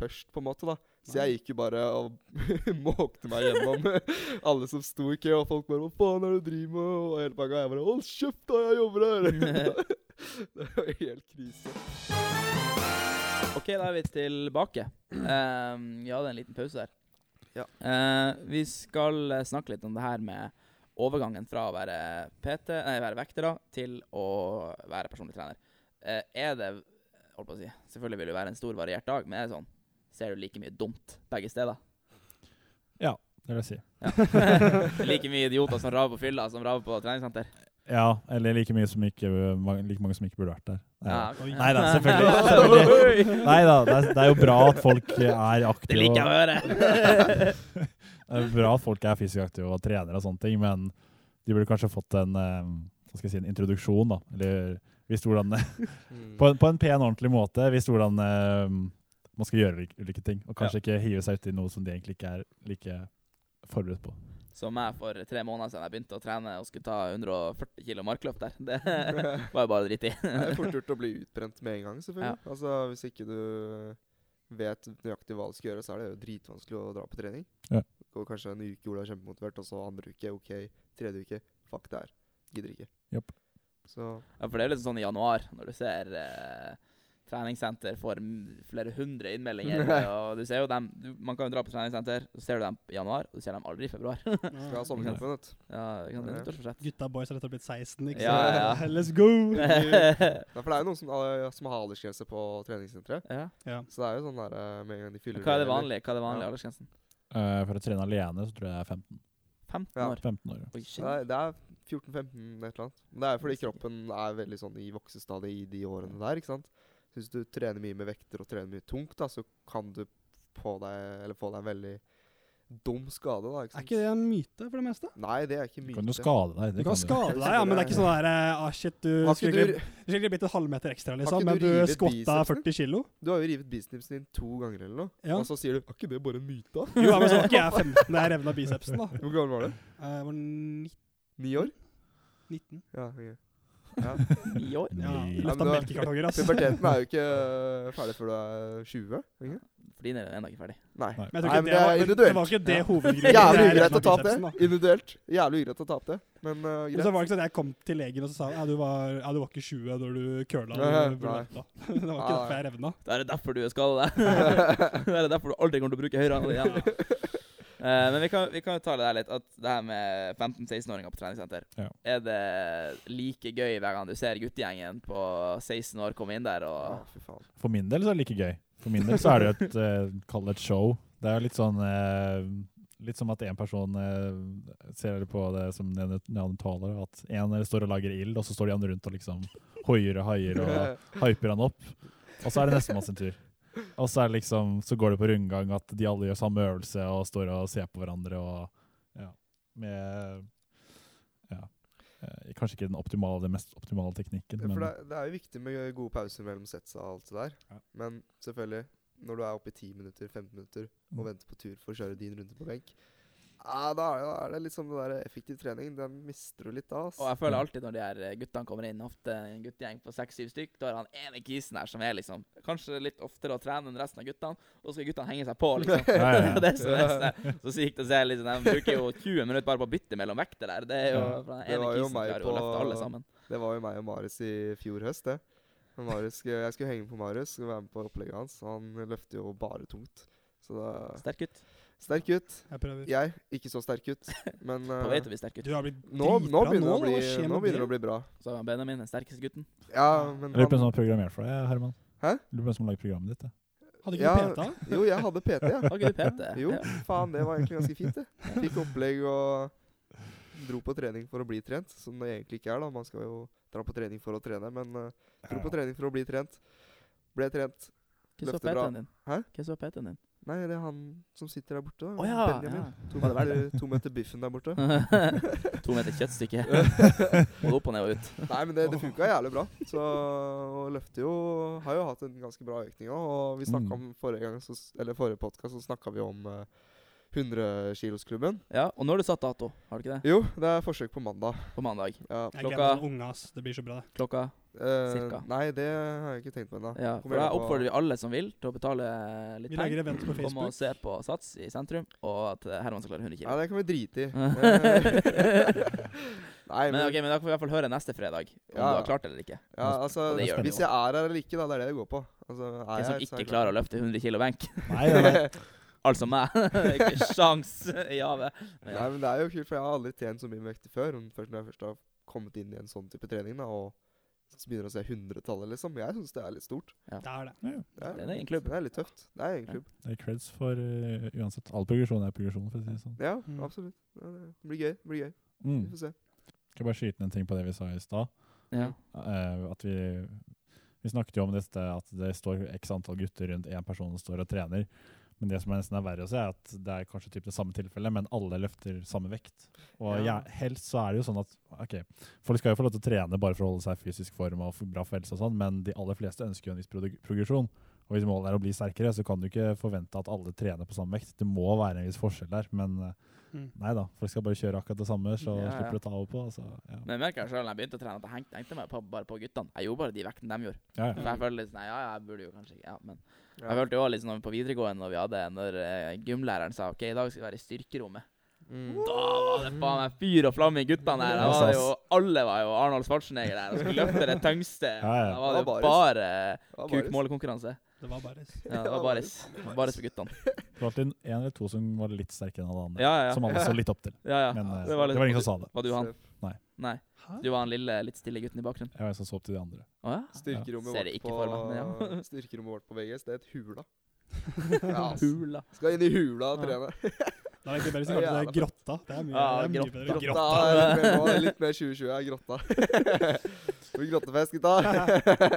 først, på en måte. da. Så jeg gikk jo bare og <laughs> måkte meg gjennom <laughs> alle som sto i kø, og folk bare 'Hva faen er det du driver med?' Og hele pakka. Jeg bare 'Hold kjeft, da, jeg jobber her!' <laughs> det var helt krise. OK, da er vi tilbake. Um, vi hadde en liten pause der. Ja. Uh, vi skal eh, snakke litt om det her med overgangen fra å være PT, nei, være vekter til å være personlig trener. Uh, er det holdt på å si, Selvfølgelig vil det være en stor, variert dag, men er det sånn Ser du like mye dumt begge steder? Ja, Det vil jeg si. <laughs> <laughs> like mye idioter som raver på fylla, som raver på treningssenter? Ja, eller like mye som ikke, like mange som ikke burde vært der. Ja. Oi. Nei da, selvfølgelig. selvfølgelig. Nei da, det er, det er jo bra at folk er aktive. Det liker jeg å høre! <laughs> Det er bra at folk er fysisk aktive og trener og sånne ting, men de burde kanskje fått en, eh, hva skal jeg si, en introduksjon, da. Eller visst hvordan Mm. på, en, på en pen, ordentlig måte. Visst hvordan eh, man skal gjøre ulike, ting. Og kanskje ikke hive seg ut i noe som de egentlig ikke er like forberedt på. Som meg for tre måneder siden jeg begynte å trene og skulle ta 140 kilo markløp der. Det <laughs> <laughs> var jo bare dritt i. Det er fort gjort å bli utbrent med en gang, selvfølgelig. Altså, Hvis ikke du vet nøyaktig hva du skal gjøre, så er det jo dritvanskelig å dra på trening. Ja. går kanskje en uke hvor du er kjempemotivert, og så andre uke, OK, tredje uke, fuck det her. Gidder ikke. Yep. Så Ja, for det er litt sånn i januar, når du ser eh, treningssenter får flere hundre innmeldinger. og du ser jo dem, du, Man kan jo dra på treningssenter, så ser du dem i januar, og du ser dem aldri i februar. <laughs> skal ha sommerkjempe, vet du. ja. Gutta boys har nettopp blitt 16, ikke Ja, sant? ja. Let's go! <laughs> Ja, for det er jo noen som, som har aldersgrense på treningssenteret. ja. Ja. Så det er jo sånn der eh, med en gang de fyller Hva er det vanlige Hva er det vanlige Ja. aldersgrensen? Uh, for å trene alene så tror jeg det er 15. 15 Ja. år? 15 år. ja. Oi, shit. Det er, det er 14-15 et eller annet. Men det er fordi kroppen er veldig sånn i voksestadiet i de årene der, ikke sant. Så hvis du trener mye med vekter og trener mye tungt, da, så kan du få deg, eller få deg en veldig dum skade, da. ikke Er ikke det en myte for det meste? Nei, det er ikke Du myte. kan jo skade deg. Du kan kan skade deg, ja, men det er ikke sånn der eh, ah, shit, du skulle egentlig du, du blitt et halvmeter ekstra, liksom, men du du skvatta 40 kilo. du har jo rivet bicepsen din to ganger eller noe, Ja. og så sier du Er ikke det bare en myte, da? Jo, ja, men så var ikke jeg 15 da jeg revna bicepsen, da. Hvor gammel var du? Eh, Jeg var 19. 9 år? 19. Ja, ok. Ja. Ni år? Ja, Løfta men du melkekartonger, ass. Puberteten er jo ikke <laughs> ferdig før du er 20. Ikke? Fordi er ennå ikke ferdig. Nei. Men jeg Nei, tror ikke men det, var, det, individuelt. var ikke det Ja. hovedgrunnen. Jævlig ugreit å ta opp det. Individuelt. Jævlig ugreit å ta opp det, men uh, Men så var det ikke sånn at jeg kom til legen og så sa ja, du var, ja, du var ikke 20 når du curla. Nei, nei. <laughs> Det var ikke derfor jeg revna. Det er det derfor du er skada. <laughs> det er derfor du aldri kommer til å bruke igjen. Eh, men vi kan, vi kan jo ta det der litt, at det her med 15-16-åringer på treningssenter Ja. Er det like gøy hver gang du ser guttegjengen på 16 år komme inn der Ja, og fy faen. For min del så er det like gøy. For min del så er det jo et eh, Kall det et show. Det er jo litt sånn uh, Litt som at én person uh, ser på det som nean- neandertalere. At én står og lager ild, og så står de andre rundt og liksom hoier og haier og <laughs> hyper han opp. Og så er det nestemann sin tur. Og så er liksom Så går det på rundgang at de alle gjør samme øvelse og står og ser på hverandre og Ja. Med Ja. eh, Kanskje ikke den optimale, den mest optimale teknikken, For det, det er jo viktig med gode pauser mellom sets og alt det der. Ja. Men selvfølgelig, når du er oppe i 10 minutter, 15 minutter og Mm. venter på tur for å kjøre din runde på benk, ja, da er det, da er det litt sånn det der effektiv trening. Den mister du litt da. ass. Og jeg føler alltid når de her eh, guttene kommer inn, ofte en guttegjeng på seks-syv stykk, da er han ene kisen her som er liksom kanskje litt oftere å trene enn resten av guttene, og så skal guttene henge seg på, <laughs> liksom. Ja, ja, <laughs> det er så, sykt å se. Liksom, de bruker jo 20 minutter bare på å bytte mellom vekter der. Det er jo fra den ene kisen der klarer jo å løfte alle sammen. Det var jo meg og Marius i fjor høst, det. Marius, jeg skulle henge på Marius, skulle være med på opplegget hans. Han løfter jo bare tungt. Så det Sterk gutt. Sterk gutt. Jeg prøver. Jeg, ikke så sterk gutt. Men <laughs> På eh, vei til å bli sterk gutt. Du har blitt nå, nå begynner det å bli, nå begynner det å bli bra. Så er Benjamin den sterkeste gutten. Ja, men lurer på hvem som har programmert for deg, Herman. Hæ? Lurer på hvem som har lagd programmet ditt. Hadde ikke Ja. du PT? <laughs> Jo, jeg hadde PT, ja. Hadde du PT? <laughs> Jo, Ja. faen, det var egentlig ganske fint, det. Fikk opplegg og dro på trening for å bli trent, som det egentlig ikke er, da. Man skal jo dra på trening for å trene, men uh, dro på trening for å bli trent. Ble trent. Løfter bra. Din? Hæ? Hva så PT-en din? Nei, det er han som sitter der borte. Å ja, Benjamin. ja. To, meter, to meter biffen der borte. <laughs> to meter kjøttstykke. <laughs> Både opp og ned og ut. Nei, men det, det funka jævlig bra. Så og løfter jo Har jo hatt en ganske bra økning òg. Og vi snakka Mm. om forrige gang så, Eller forrige podkast så snakka vi om uh, 100-kilosklubben. Ja, og nå har du satt dato, har du ikke det? Jo, det er forsøk på mandag. På mandag. Ja. Jeg Klokka- gleder meg unge, ass. Det blir så bra, det. Klokka Eh, Cirka. Nei, det har jeg ikke tenkt på ennå. Ja, da oppfordrer vi alle som vil, til å betale litt Vi legger penger. event på Komme og se på Sats i sentrum, og at eh, Herman skal klare 100 Ja, det kan vi drite i. <laughs> Eh, <laughs> Nei, Men men, ok, men da får vi i hvert fall høre neste fredag om Ja. du har klart det eller ikke. ja, altså, det det Hvis jeg er her eller ikke, da. Det er det det går på. Altså, er jeg som ikke jeg klarer å løfte 100 kilo benk. <laughs> Nei. Altså meg. ikke sjans i havet. Men Nei, men det er jo kult, for jeg har aldri tjent så mye vekt før. Først når jeg først har kommet inn i en sånn type trening, da, og så begynner å se hundretallet, liksom. Jeg syns det er litt stort. Det er det. Ja, Det er, Det er en egen klubb. Det er litt tøft. Det er en Ja. klubb. det er creds for uh, uansett. All progresjon er progresjon, for å si det sånn. Ja, Mm. absolutt. Ja, det blir gøy. Det blir gøy. Vi Mm. får se. Skal bare skyte inn en ting på det vi sa i stad. Ja. Uh, at vi Vi snakket jo om dette at det står x antall gutter rundt én person som står og trener. Men det som er nesten er verre å se, er at det er kanskje typ det samme tilfellet, men alle løfter samme vekt. Og Ja. ja, helst så er det jo sånn at ok, folk skal jo få lov til å trene bare for å holde seg i fysisk form og få bra for helse og sånn, men de aller fleste ønsker jo en viss prog progresjon. Og hvis målet er å bli sterkere, så kan du ikke forvente at alle trener på samme vekt. Det må være en viss forskjell der, men eh, Mm. nei da. Folk skal bare kjøre akkurat det samme, så Ja, ja. slipper du å ta over på. Altså, ja. Men jeg merker selv når jeg begynte å trene, at jeg hengte meg på, bare på guttene. Jeg gjorde bare de vektene de gjorde. Ja, ja. Jeg følte litt sånn, ja, ja, jeg burde jo kanskje ikke, ja, men Ja. jeg følte jo litt sånn på videregående når vi hadde, når eh, gymlæreren sa, ok, i dag skal vi være i styrkerommet. Mm. Da var det faen meg fyr og flamme i guttene der. Da var det jo, alle var jo Arnold Schwarzenegger der og skulle løfte det tyngste. Da var det Det jo bare bare- kukmålekonkurranse. Det var Baris. Ja, det var bares. Bares for guttene. Det var alltid en eller to som var litt sterkere enn alle andre. Ja, ja. Som alle så litt opp til. Ja, ja. Men eh, det det var var, ingen som sa det. Var du han? Nei. Nei. Du var han lille, litt stille gutten i bakgrunnen? Jeg var en som så opp til de andre. Å ja? Styrkerommet Ser det vårt på, meg, ja. styrkerommet vårt på VGS, det er et hula. <laughs> Hula. Skal inn i hula og trene. <laughs> Det er egentlig bedre hvis det er det grotta. Det er mye, Ja, det er mye bedre. Grotta litt mer, nå, litt mer <laughs> 2020 er grotta. Det blir grottefest, gutta.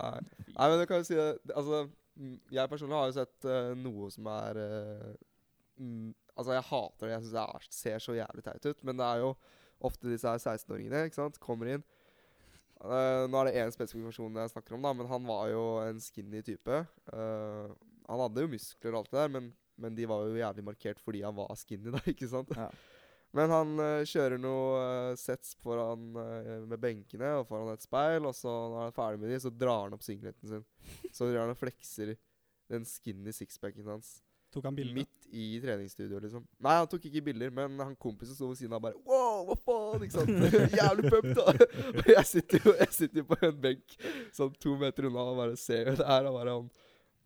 Nei. Nei, men du kan jo si det Altså, mm, jeg personlig har jo sett uh, noe som er uh, Altså, jeg hater det. Jeg syns det er, ser så jævlig teit ut. Men det er jo ofte disse her 16-åringene ikke sant, kommer inn. Uh, nå er det én spesifikasjon jeg snakker om, da, men han var jo en skinny type. Han hadde jo muskler og alt det der, men, men de var jo jævlig markert fordi han var skinny, da, <laughs> ikke sant? Ja. Men han uh, kjører noe uh, sets foran uh, med benkene og foran et speil, og så når han er ferdig med de, så drar han opp singleten sin. Så drar han og flekser den skinny sixpacken hans. Tok han bilder? Midt i treningsstudioet, liksom. Nei, han tok ikke bilder, men han kompisen sto ved siden av bare Wow, hva faen? Ikke sant? <laughs> Jævlig pumped, da. <laughs> Og jeg sitter jo jeg sitter på en benk sånn to meter unna og bare ser jo det her og bare han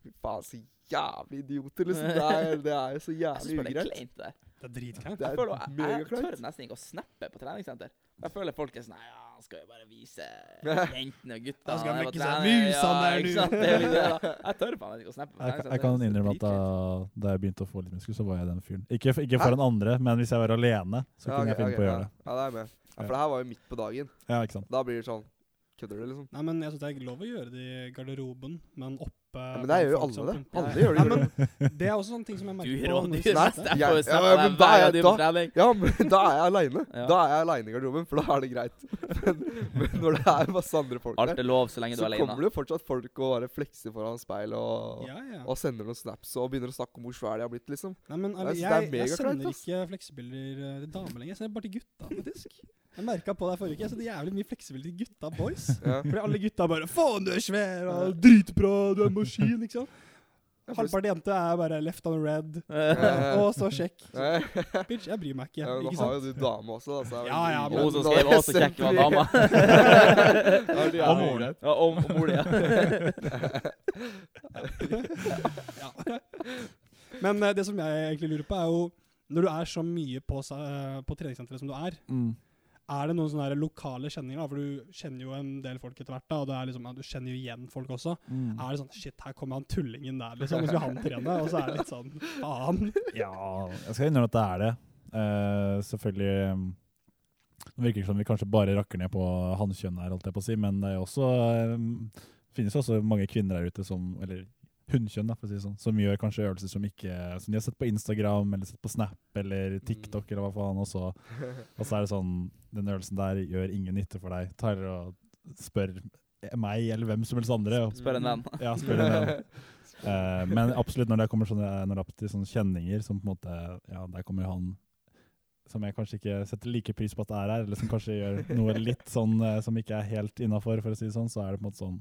Fy faen, så jævlig idioter, liksom. Det er, det er jo så jævlig ugreit. Det er dritkleint. Jeg, føler, jeg, jeg tør nesten ikke å snappe på treningssenter. Jeg føler folk er sånn Nei, ja, han skal jo bare vise <laughs> jentene og gutta Han skal mekke seg musene der, du. Jeg tør faen ikke å snappe på Jeg, jeg kan innrømme at da, da jeg begynte å få litt muskler, så var jeg den fyren. Ikke, ikke foran andre, men hvis jeg var alene, så Ja, kunne ok, jeg finne okay, på å ja. gjøre det. Ja, det er med. Ja, for det her var jo midt på dagen. Ja, ikke sant? Da blir det sånn Kødder du, liksom? Nei, men jeg synes det er lov å gjøre det i garderoben, men oppe Ja, men det gjør jo alle det. Alle gjør det. Nei, men det er også sånne ting som jeg merker på. Ronny, du Nei, sitter. jeg ja, men da er jeg- da- Ja, men da er jeg aleine. Da er jeg aleine i garderoben, for da er det greit. <laughs> Men, men når det er masse andre folk der, Alt er lov så lenge du så er kommer det jo fortsatt folk og bare flekser foran speil og, Ja, ja. og sender noen snaps og begynner å snakke om hvor svær de har blitt, liksom. Nei, men Jeg jeg, jeg, jeg sender ikke fleksebilder eh, til damer lenger. Jeg sender bare til gutta, faktisk. Jeg merka på deg forrige uke. Jeg sendte jævlig mye fleksibilitet i gutta boys. <laughs> Ja. Fordi alle gutta bare 'Faen, du er svær!' og 'Dritbra, du er en maskin', ikke sant? <laughs> Halvparten jente er bare left on red. <laughs> Eh, Og så sjekk. Eh, bitch, jeg bryr meg ikke. Ja, nå har jo du dame også, da. Så er Ja, ja, men- Hun som skrev også kjekk var dama. Ja, Og moren. greit. Ja, og mor di, ja. ja. Men eh, det som jeg egentlig lurer på, er jo Når du er så mye på, på treningssenteret som du er, Mm. Er det noen sånne lokale kjenninger? da? For du kjenner jo en del folk etter hvert, da, og det er liksom, ja, du kjenner jo igjen folk også. Mm. Er det sånn Shit, her kommer han tullingen der, liksom. så skal han trene. Og så er det litt sånn Faen. <laughs> Ja, jeg skal innrømme at det er det. Uh, selvfølgelig um, Det virker som vi kanskje bare rakker ned på hannkjønn her, holdt jeg på å si, men det er også, um, finnes også mange kvinner der ute som Eller hunnkjønn, for å si det sånn, som gjør kanskje øvelser som ikke Som de har sett på Instagram eller sett på Snap eller TikTok eller hva faen, og så, <laughs> og så er det sånn Den øvelsen der gjør ingen nytte for deg. Tar og spør meg eller hvem som helst andre. og- Spør en venn. <laughs> Ja, spør en venn. uh, <laughs> men absolutt når det kommer sånne, når det til sånne kjenninger, som på en måte Ja, der kommer han som jeg kanskje ikke setter like pris på at det er her, eller som kanskje gjør noe litt sånn eh, som ikke er helt innafor, for å si det sånn, så er det på en måte sånn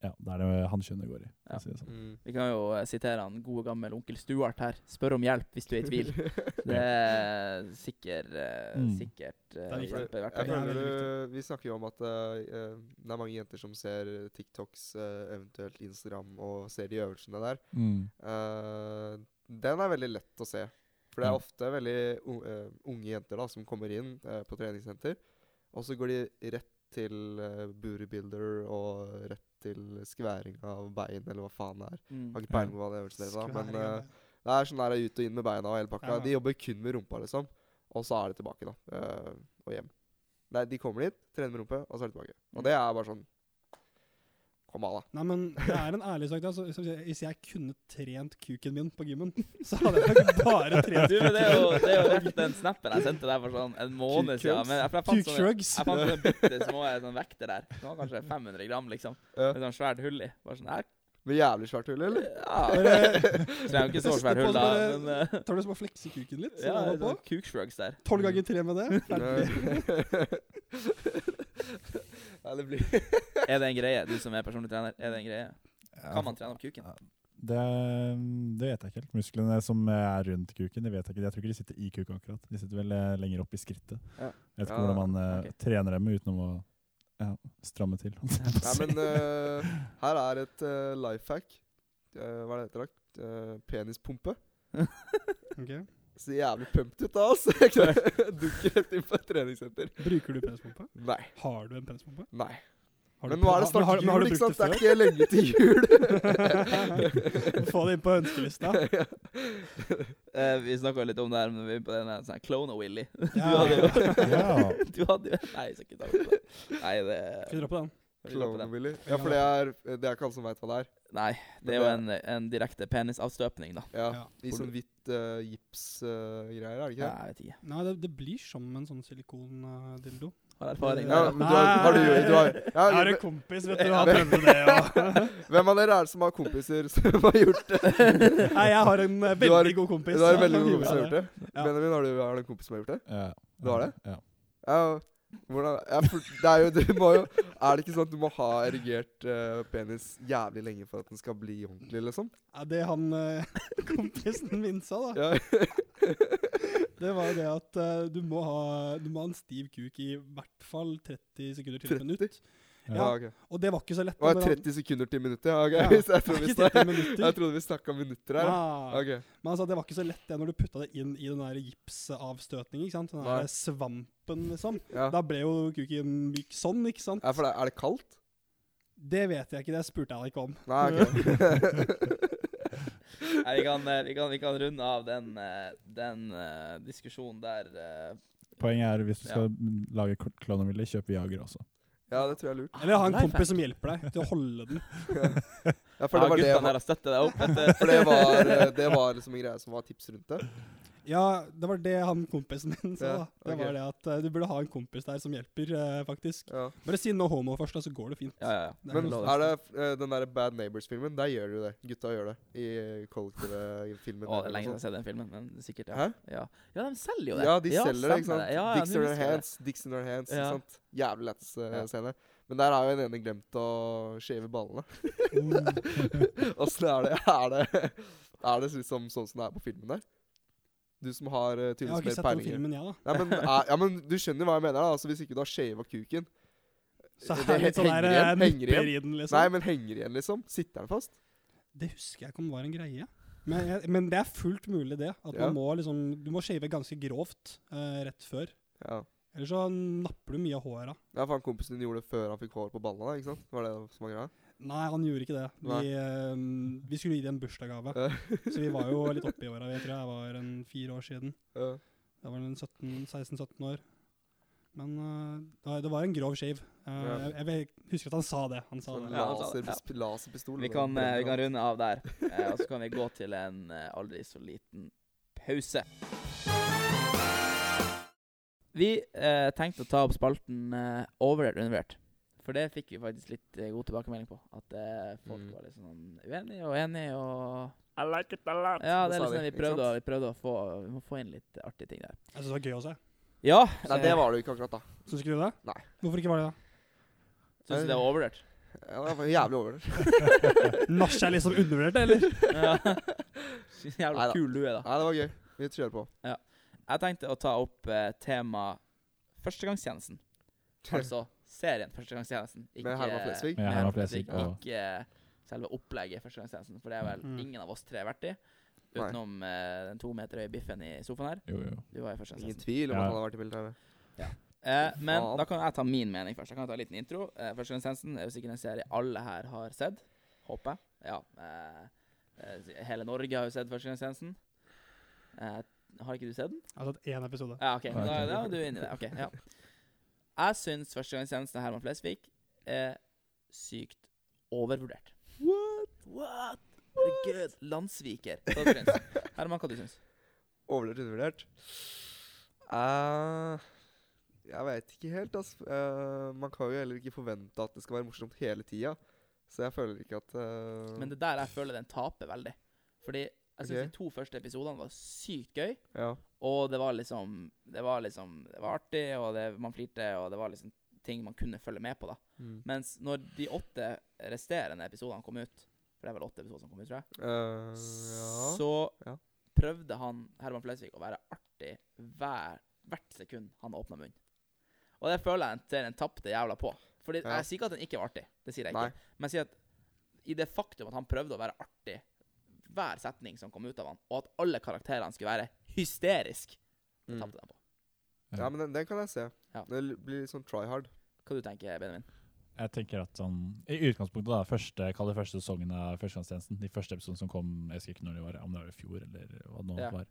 Ja, det er det hankjønnet går i. Ja. si sånn. Mm. Vi kan jo eh, sitere han gode gammel onkel Stuart her. Spør om hjelp hvis du er i tvil. <laughs> Det er sikker, eh, Mm. sikkert uh, Det er hjelp i hvert er fall. Vi snakker jo om at eh, eh, det er mange jenter som ser TikToks, uh, eventuelt Instagram, og ser de øvelsene der. Mm. Uh, den er veldig lett å se. For det er ofte veldig eh, unge jenter da som kommer inn eh, på treningssenter. Og så går de rett til uh, bootybuilder og rett til skværing av bein, eller hva faen det er. Mm. Har ikke peiling på hva det øvelsen heter, da, men eh, det er sånn der ut og inn med beina og hele pakka. Ja. De jobber kun med rumpa, liksom. Og så er de tilbake, da. Uh, og hjem. Nei, de kommer dit, trener med rumpe, og så er de tilbake. Og det er bare sånn Kom an, da. Nei, men det er en ærlig sak. da. Så, så, hvis jeg kunne trent kuken min på gymmen, <laughs> så hadde jeg ikke bare trent kuken. det er jo, det er jo rett den snappen jeg sendte deg for sånn en måned Kuk siden. Men jeg, jeg fant sånne, jeg fant sånne bitte små sånn vekter der. Det var kanskje 500 gram, liksom. Ja. Med sånn svært hull i. Bare sånn, her Med jævlig svært hull, eller? Ja, <laughs> Det er jo ikke så svært hull, da. Men uh, Tar du som å flekse kuken litt? ja, Ja, det er sånn kukshrugs der. Tolv ganger tre med det. <laughs> Nei, det blir <laughs> Er det en greie, du som er personlig trener? Er det en greie? Kan man trene opp kuken? Det, det vet jeg ikke helt. Musklene som er rundt kuken, det vet jeg ikke. Jeg tror ikke de sitter i kuken akkurat. De sitter vel eh, lenger opp i skrittet. Ja. Jeg vet ikke Ja, hvordan man okay. trener dem utenom å ja, stramme til. <laughs> Nei, men uh, her er et uh, life hack. Uh, hva er det heter? Eh, penispumpe. <laughs> Ok. Ser jævlig pumped ut da, altså. <laughs> <laughs> Dukker rett inn på et treningssenter. Bruker du penspumpe? Nei. Har du en penspumpe? Nei. Men nå er det snart jul, har ikke sant? Det er ikke lenge til jul. <laughs> Få det inn på ønskelista. uh, vi snakka litt om det her, men vi er på den sånn Clone-Willy. Ja. Du hadde jo ja. Du hadde jo Nei, jeg skal ikke ta det. Nei, det Skal vi dra på den? Clone. Clone-Willy. Ja, for det er, det er ikke alle som veit hva det er. Nei, det er jo en, en direkte penisavstøpning, da. Ja, Ja. I sånn hvitt uh, gipsgreier, er det ikke det? jeg vet ikke. Nei, det, det blir som en sånn silikondildo. Har erfaring Ja, med men du har, har du, du har, ja, en kompis, vet du, han prøvde det. <laughs> Hvem av dere er det som har kompiser som <laughs> har gjort det? Nei, jeg har en eh, Du har- veldig god kompis. Du har en veldig god kompis som har gjort det? Ja. Benjamin, har du, har du en kompis som har gjort det? Ja. Du har det? Ja. Ja, hvordan ja, det er jo du må jo Er det ikke sånn at du må ha erigert uh, penis jævlig lenge for at den skal bli ordentlig, liksom? Ja, det han uh, <laughs> kompisen min sa, da, Ja. <laughs> det var det at uh, du, må ha, du må ha en stiv kuk i hvert fall 30 sekunder til et minutt. Ja, Ja, ok. Og det var ikke så lett. Det var da, men han- 30 sekunder til minuttet? Ja, ok. Ja, <laughs> jeg, trodde vi snakket snak, 30 minutter. jeg trodde vi snakka minutter her. Ja. Okay. Men altså, det var ikke så lett det når du putta det inn i den der gipsavstøtningen. ikke sant? Den Nei. der svampen, liksom. Ja. Da ble jo kuken myk sånn, ikke sant? ja, for det, er det kaldt? Det vet jeg ikke, det spurte jeg deg ikke om. Nei, ok. <laughs> <laughs> Nei, vi kan, eh, vi, kan, vi kan runde av den, eh, den uh, diskusjonen der. Uh, Poenget er hvis du skal lage Clonaville, kjøp Viagra også. Ja, det tror jeg er lurt. Eller ha en Life kompis som hjelper deg til å holde den. Ja, for Ja, det var det, var, <laughs> for det var, eh, det var liksom en greie som var tips rundt det. Ja, det var det han kompisen min sa. Ja, da. Det var det at uh, du burde ha en kompis der som hjelper, uh, faktisk. Ja. Bare si no homo først, da, så går det fint. Ja, ja, ja. Det Men lov. er det uh, den der Bad Neighbors-filmen? Der gjør du det. Gutta gjør det. I eh, kollektive filmen. Å, det er lenge noe siden jeg har sett den filmen, men sikkert, ja. Hæ? Ja, ja de selger jo det. Ja, de selger det, ikke sant? Ja, ja, Dicks in their hands. Dicks in their hands, Ja. ikke sant? Jævlig lættis uh, Ja. scene. Men der har jo en ene glemt å shave ballene. <laughs> <laughs> Åssen er det? Er det Er det liksom sånn som det er på filmen der? Du som har uh, Jeg har ikke mer sett den filmen, jeg, da. Ja men, <laughs> er, ja, men du skjønner hva jeg mener, da. Altså Hvis ikke du har shava kuken Så det er det litt sånn henger der igjen, eh, igjen. i den, liksom. Nei, men henger igjen, liksom. Sitter den fast? Det husker jeg ikke om det var en greie. Men, men det er fullt mulig, det. At Ja. man må liksom Du må shave ganske grovt uh, rett før. Ja. Ellers så napper du mye av håret. Ja, for han kompisen din gjorde det før han fikk hår på ballene, ikke sant? Var det som var greia? Nei, han gjorde ikke det. Vi, eh, vi skulle gi det en bursdagsgave. Ja. så vi var jo <laughs> litt oppe i åra. Jeg tror jeg var en fire år siden. Ja. Jeg var han 16-17 år. Men uh, det var en grov shave. Uh, Ja. jeg, jeg husker at han sa det. Han sa Sånn det. Ja, laser, laserpistol. Vi kan, eh, vi kan runde av der, <laughs> eh, og så kan vi gå til en aldri så liten pause. Vi eh, tenkte å ta opp spalten eh, overvurdert undervurdert. For det fikk vi faktisk litt eh, god tilbakemelding på. At eh, folk Mm. var litt sånn uenige og enige og I like it a lot. Ja, Det er liksom de, vi prøvde, å, vi prøvde å få Vi må få inn litt artige ting der. Jeg syns det var gøy å se. Ja, Nei, det var det jo ikke akkurat, da. Syns ikke du det? Nei. Hvorfor ikke var det det? Syns du det var overvurdert? Ja, det var jævlig overvurdert. <laughs> Nach er liksom undervurdert, eller? <laughs> Ja. Jævla kul du er, da. Nei, det var gøy. Vi kjører på. Ja. Jeg tenkte å ta opp eh, tema førstegangstjenesten. <laughs> Altså serien Førstegangstjenesten. Med Herman Flesvig? Med Herman Flesvig, ja. Ikke selve opplegget Førstegangstjenesten, for det er vel Mm. ingen av oss tre vært i. Utenom uh, den to meter høye biffen i sofaen her. Jo, jo. Du var i Ingen Førstegangstjenesten. tvil om Ja. at han har vært i militæret. Eh, men Faen. da kan jeg ta min mening først. Jeg kan ta en liten intro. Eh, Førstegangstjenesten er jo sikkert en serie alle her har sett. Håper jeg. Ja. Eh, eh, hele Norge har jo sett Førstegangstjenesten. Eh, har ikke du sett den? Jeg har sett én episode. Ja, ok. Ja, Da, da er du inne i det. Ok, ja. Jeg syns førstegangstjenesten Herman Flesvig er sykt overvurdert. What? What? Herregud. Landssviker. Hva du syns <laughs> Herman, hva du syns Overvurdert, undervurdert? Uh, jeg veit ikke helt, altså. Uh, man kan jo heller ikke forvente at det skal være morsomt hele tida. Så jeg føler ikke at uh... Men det er der jeg føler den taper veldig. Fordi jeg syns okay. de to første episodene var sykt gøy. Ja. Og det var liksom Det var liksom Det var artig, og det, man flirte, og det var liksom ting man kunne følge med på, da. Mm. Mens når de åtte resterende episodene kom ut For det er vel åtte episoder som kom ut, tror jeg. Uh, ja. Så Ja. prøvde han Herman Flesvig å være artig hver, hvert sekund han åpna munnen. Og det føler jeg en serien tapte jævla på. Fordi Ja. Jeg sier ikke at den ikke var artig, det sier jeg Nei. ikke. Men jeg sier at i det faktum at han prøvde å være artig hver setning som kom ut av han, og at alle karakterene skulle være hysterisk, det Mm. tapte de på. ja, men den, den kan jeg se. Ja. Det blir litt sånn try hard. Hva du tenker Benjamin? Jeg tenker at sånn, I utgangspunktet, da, første, kall det første sesongen av Førstegangstjenesten, de første episodene som kom, jeg husker ikke når de var, om det var i fjor eller hva det nå Ja. var,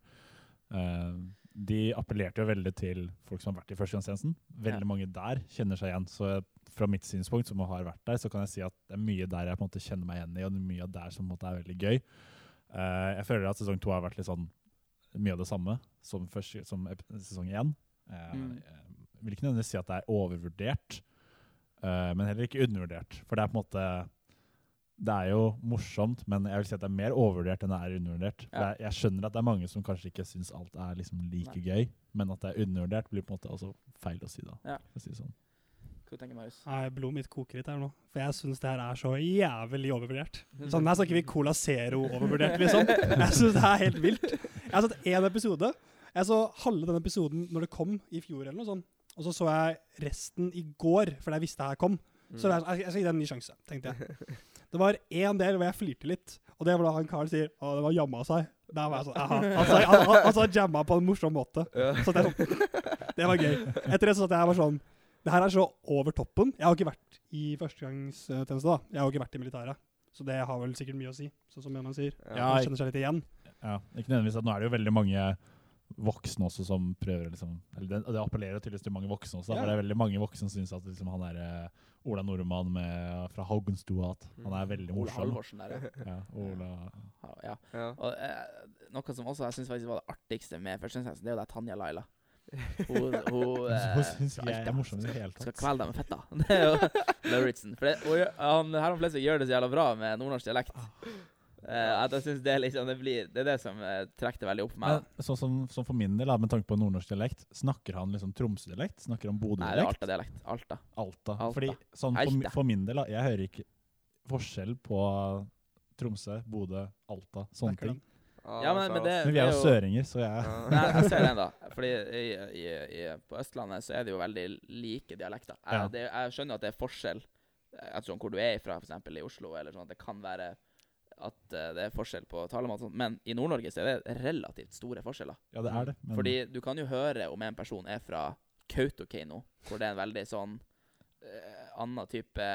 Uh, de appellerte jo veldig til folk som har vært i førstegangstjenesten. Veldig Ja. mange der kjenner seg igjen. Så fra mitt synspunkt, som har vært der, så kan jeg si at det er mye der jeg på en måte kjenner meg igjen i, og det er mye der som på en måte er veldig gøy. Eh, jeg føler at sesong to har vært litt sånn mye av det samme som, første, som sesong én. Uh, Mm. Jeg vil ikke nødvendigvis si at det er overvurdert, uh, men heller ikke undervurdert. For det er på en måte Det er jo morsomt, men jeg vil si at det er mer overvurdert enn det er undervurdert. Ja. jeg, jeg skjønner at det er mange som kanskje ikke syns alt er liksom like Nei. gøy, men at det er undervurdert, blir på en måte også feil å si, da. Ja. Å si sånn. Hva du tenker Marius? Nei, blodet mitt koker litt her nå. For jeg syns det her er så jævlig overvurdert. Sånn, Her snakker vi Cola Zero-overvurdert, liksom. Jeg syns det er helt vilt. Jeg har sett én episode. Jeg så halve den episoden når det kom i fjor, eller noe sånt. Og så så jeg resten i går, fordi jeg visste det her kom. Så jeg, jeg skal gi det en ny sjanse, tenkte jeg. Det var én del hvor jeg flirte litt, og det var da han karen sier å, det var jamma seg. Der var jeg sånn, aha. Altså, han, han, han sa jamma på en morsom måte. Så det, sånn, det var gøy. Etter det så satt jeg og var sånn Det her er så over toppen. Jeg har ikke vært i førstegangstjeneste, da. Jeg har ikke vært i militæret. Så det har vel sikkert mye å si, sånn som man sier. Ja, Man kjenner seg litt igjen. Ja, ikke nødvendigvis at Nå er det jo veldig mange voksne også som prøver liksom Eller det, det appellerer tydeligvis til mange voksne også. Ja. For det er veldig mange voksne som syns at liksom han er uh, Ola Nordmann med, fra Haugenstua at han er veldig morsom. Ola Halvorsen der, ja. Ja, Ola ja. Ja. Og uh, noe som også jeg syns faktisk var det artigste med førstegangstjenesten, det er jo det Tanja Laila. Hun, hun, <laughs> eh, Hun syns ikke jeg er morsom i det hele Skal tatt. kvele deg med fetta. <laughs> Det er jo Lauritzen. For det, og han, Herman Flesvig gjør det så jævla bra med nordnorsk dialekt. Eh, at jeg synes det er liksom Det, blir, det er det som eh, trekker det veldig opp for meg. Men sånn som, som for min del, med tanke på nordnorsk dialekt, snakker han liksom Tromsø-dialekt? Snakker han Nei, det er Bodø-dialekt? Alta-dialekt. Alta. Alta. Alta. Fordi sånn for, for min del, da, jeg hører ikke forskjell på Tromsø, Bodø, Alta, sånne ting. Den. Ja, men, men det, Men vi er jo søringer, så jeg Ja. Nei, jeg ser den, da. Fordi i, i, i, på Østlandet så er det jo veldig like dialekter. Jeg, Ja. det, jeg skjønner at det er forskjell ettersom hvor du er fra, f.eks. i Oslo, eller sånn at det kan være at uh, det er forskjell på talemåte. Men i Nord-Norge så er det relativt store forskjeller. Ja, det er det. Men Fordi du kan jo høre om en person er fra Kautokeino, hvor det er en veldig sånn eh, annen type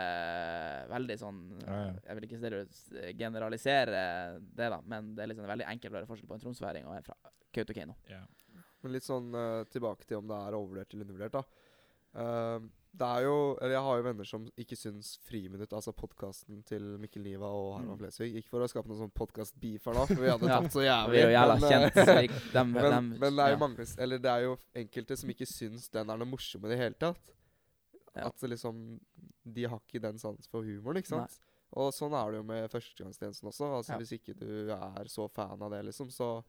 Veldig sånn Ja, ja. Jeg vil ikke generalisere det, da, men det er liksom veldig enkelt å høre forskjell på en tromsværing og en fra Kautokeino. ja. Men litt sånn uh, tilbake til om det er overvurdert eller undervurdert, da. Uh, det er jo Eller jeg har jo venner som ikke syns Friminutt, altså podkasten til Mikkel Niva og Herman Mm. Flesvig Ikke for å skape noen sånn podkast-beef her nå, for vi hadde <laughs> Ja, tatt så Vi jævlig. er jo jævla men, eh, kjent. Så vi, dem, <laughs> men, dem, men det er jo ja. mange Eller det er jo enkelte som ikke syns den er noe morsom i det hele tatt. Ja. At liksom De har ikke den sans for humoren, ikke sant? Og sånn er det jo med førstegangstjenesten også. Altså Ja. Hvis ikke du er så fan av det, liksom, så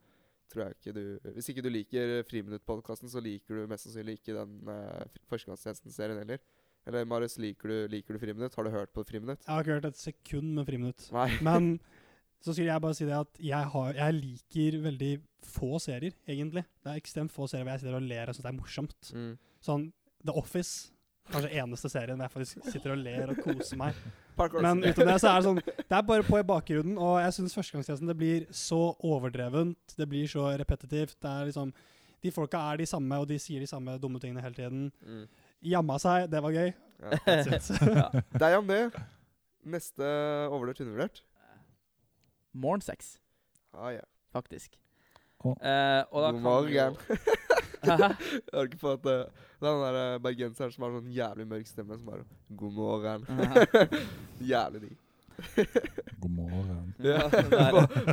tror jeg ikke du Hvis ikke du liker Friminutt-podkasten, så liker du mest sannsynlig ikke den uh, førstegangstjenesten-serien heller. Eller Marius, liker du, liker du Friminutt? Har du hørt på Friminutt? Jeg har ikke hørt et sekund med friminutt. Nei. <laughs> Men så skulle jeg bare si det at jeg, har, jeg liker veldig få serier, egentlig. Det er ekstremt få serier hvor jeg sitter og ler og syns det er morsomt. Mm. Sånn The Office. Kanskje eneste serien jeg faktisk sitter og ler og koser meg. Parkour. Men uten det så er det sånn Det er bare på i bakgrunnen, og jeg syns førstegangstjenesten det blir så overdrevent. Det blir så repetitivt. Det er liksom De folka er de samme, og de sier de samme dumme tingene hele tiden. Mm. Jamma seg, det var gøy. Ja. <laughs> Ja. Deg om det. Neste overvurdert undervurdert? Morgensex, Ah, ja. faktisk. Oh. Eh, og da kan morgen. <laughs> <laughs> Jeg har ikke fått uh, den der eh, bergenseren som har sånn jævlig mørk stemme som bare God morgen. <laughs> jævlig digg. <laughs> God morgen. Ja,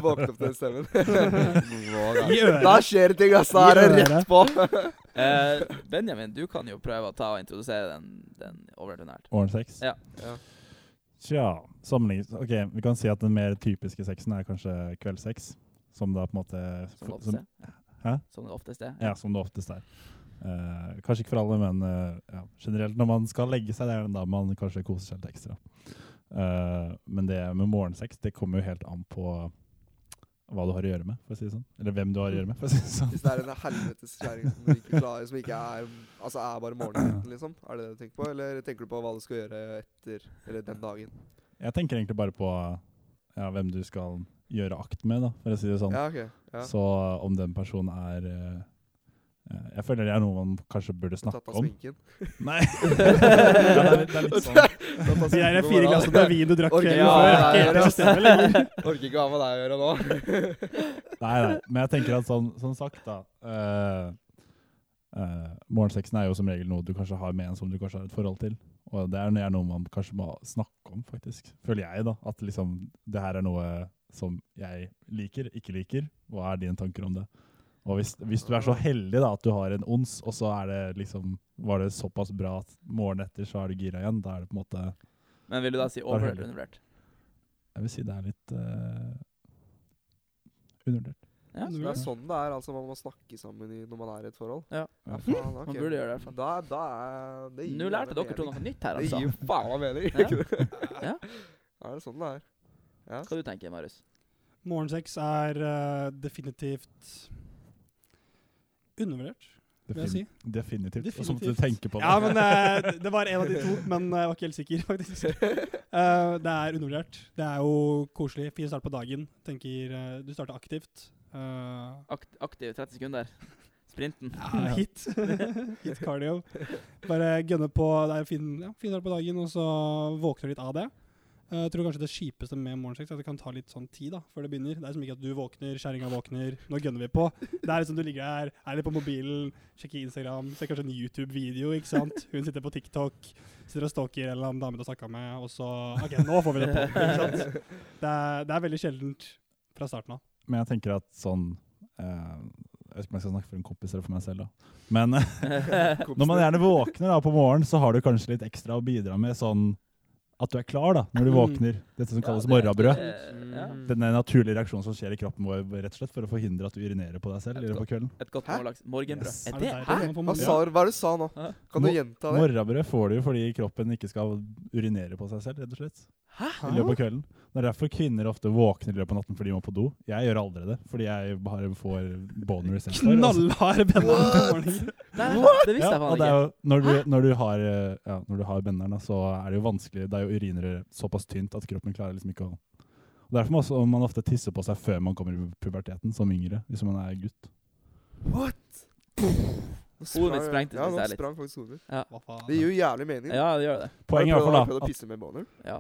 Våkne opp den stemmen. God morgen. Da skjer det ting, ass! Da er det rett på. uh, Benjamin, du kan jo prøve å ta og introdusere den, den overordinært. Åren seks. Ja. Ja. Tja, sammenlignet Ok, vi kan si at den mer typiske sexen er kanskje kveldssex. Som da på en måte Som som. Hæ? Som det oftest er. Ja, som det oftest er. Uh, kanskje ikke for alle, men uh, ja, generelt når man skal legge seg, det er da man kanskje koser seg litt ekstra. Uh, men det med morgensex, det kommer jo helt an på hva du har å gjøre med, for å si det sånn. Eller hvem du har å gjøre med, for å si det sånn. Hvis det er en helvetes kjerring som ikke klarer Som ikke er Altså er bare morgenheten, liksom? Er det det du tenker på? Eller tenker du på hva du skal gjøre etter Eller den dagen? Jeg tenker egentlig bare på ja, hvem du skal gjøre akt med, da, for å si det sånn. Ja, okay. Ja. Så om den personen er eh, eh, Jeg føler det er noe man kanskje burde Tatt snakke av om. sminken. <laughs> Nei. <laughs> ja, det, er, det er litt <laughs> sånn. Er De der på fire glassene med vin du drakk kvelden før, er ikke. Orker ikke ha med deg å gjøre nå. Nei, nei, men jeg tenker at sånn, sånn sagt, da uh, uh, Morgensexen er jo som regel noe du kanskje har med en som du kanskje har et forhold til. Og det er noe man kanskje må snakke om, faktisk. Føler jeg, da. At liksom det her er noe som jeg liker, ikke liker. Hva er dine tanker om det? Og hvis, hvis du er så heldig da at du har en ons, og så er det liksom var det såpass bra at morgenen etter så er du gira igjen, da er det på en måte Men vil du da si er over eller undervurdert? Jeg vil si det er litt uh, undervurdert. Ja, det er sånn det er. Altså Man må snakke sammen i, når man er i et forhold. Ja. Ja, faen, ok. Man burde gjøre det i hvert fall. Da, da er det gir Nå lærte dere to noe nytt her, Det altså. gir faen meg mening. Ja. ikke <laughs> det? Ja. Da er det sånn det er. Ja. Hva du tenker Marius? Morgensex er uh, definitivt undervurdert, Defin si. Definitivt. Og så måtte du tenke på det. Ja, men uh, <laughs> det var en av de to, men jeg var ikke helt sikker, <laughs> faktisk. Uh, det er undervurdert. Det er jo koselig. Fin start på dagen. Tenker uh, Du starter aktivt. Eh, Akt aktiv 30 sekunder. Sprinten. ja, hit. <laughs> hit cardio. Bare gønne på. Det er en fin, ja, fin start på dagen, og så våkner du litt av det. Eh, Jeg tror kanskje det kjipeste med morgensex er at det kan ta litt sånn tid da, før det begynner. Det er som ikke at du våkner, kjerringa våkner, nå gønner vi på. Det er liksom du ligger der, er litt på mobilen, sjekker Instagram, ser kanskje en YouTube-video, ikke sant. Hun sitter på TikTok, sitter og stalker en eller annen dame du har snakka med, og så OK, nå får vi det på. ikke sant. Det er, det er veldig sjeldent fra starten av. Men jeg tenker at sånn eh, Jeg vet ikke om jeg skal snakke for en kompis eller for meg selv, da. Men eh, <laughs> når man gjerne våkner da på morgenen, så har du kanskje litt ekstra å bidra med sånn at du er klar da, når du Mm. våkner. Dette som kalles morrabrød. Ja. Den er naturlige reaksjonen som skjer i kroppen vår rett og slett for å forhindre at du urinerer på deg selv i løpet av kvelden. Et godt morgenbrød. Yes. Er det det Hæ? Hva sa du? Hva er det du sa nå? Hæ? Kan du gjenta det? Morrabrød får du jo fordi kroppen ikke skal urinere på seg selv, rett og slett. Hæ? I løpet av kvelden. Det er derfor kvinner ofte våkner i løpet av natten fordi de må på do. Jeg gjør aldri det, fordi jeg bare får boner istedenfor. Knallharde benner! Nei, det visste jeg <laughs> faen ikke. når, du, når, du har, eh, ja, når du har benderen, så er det jo vanskelig Det er jo urinrøret såpass tynt at kroppen klarer liksom ikke å og Derfor må også man ofte tisse på seg før man kommer i puberteten, som yngre, hvis man er gutt. What? Nå Hodet mitt sprengte Ja, seg nå litt. sprang faktisk hodet mitt. Ja. Det gir jo jævlig mening. Ja, det gjør det. Poenget er i Har hvert du fall prøvd- prøvd da å pisse med boner? Ja,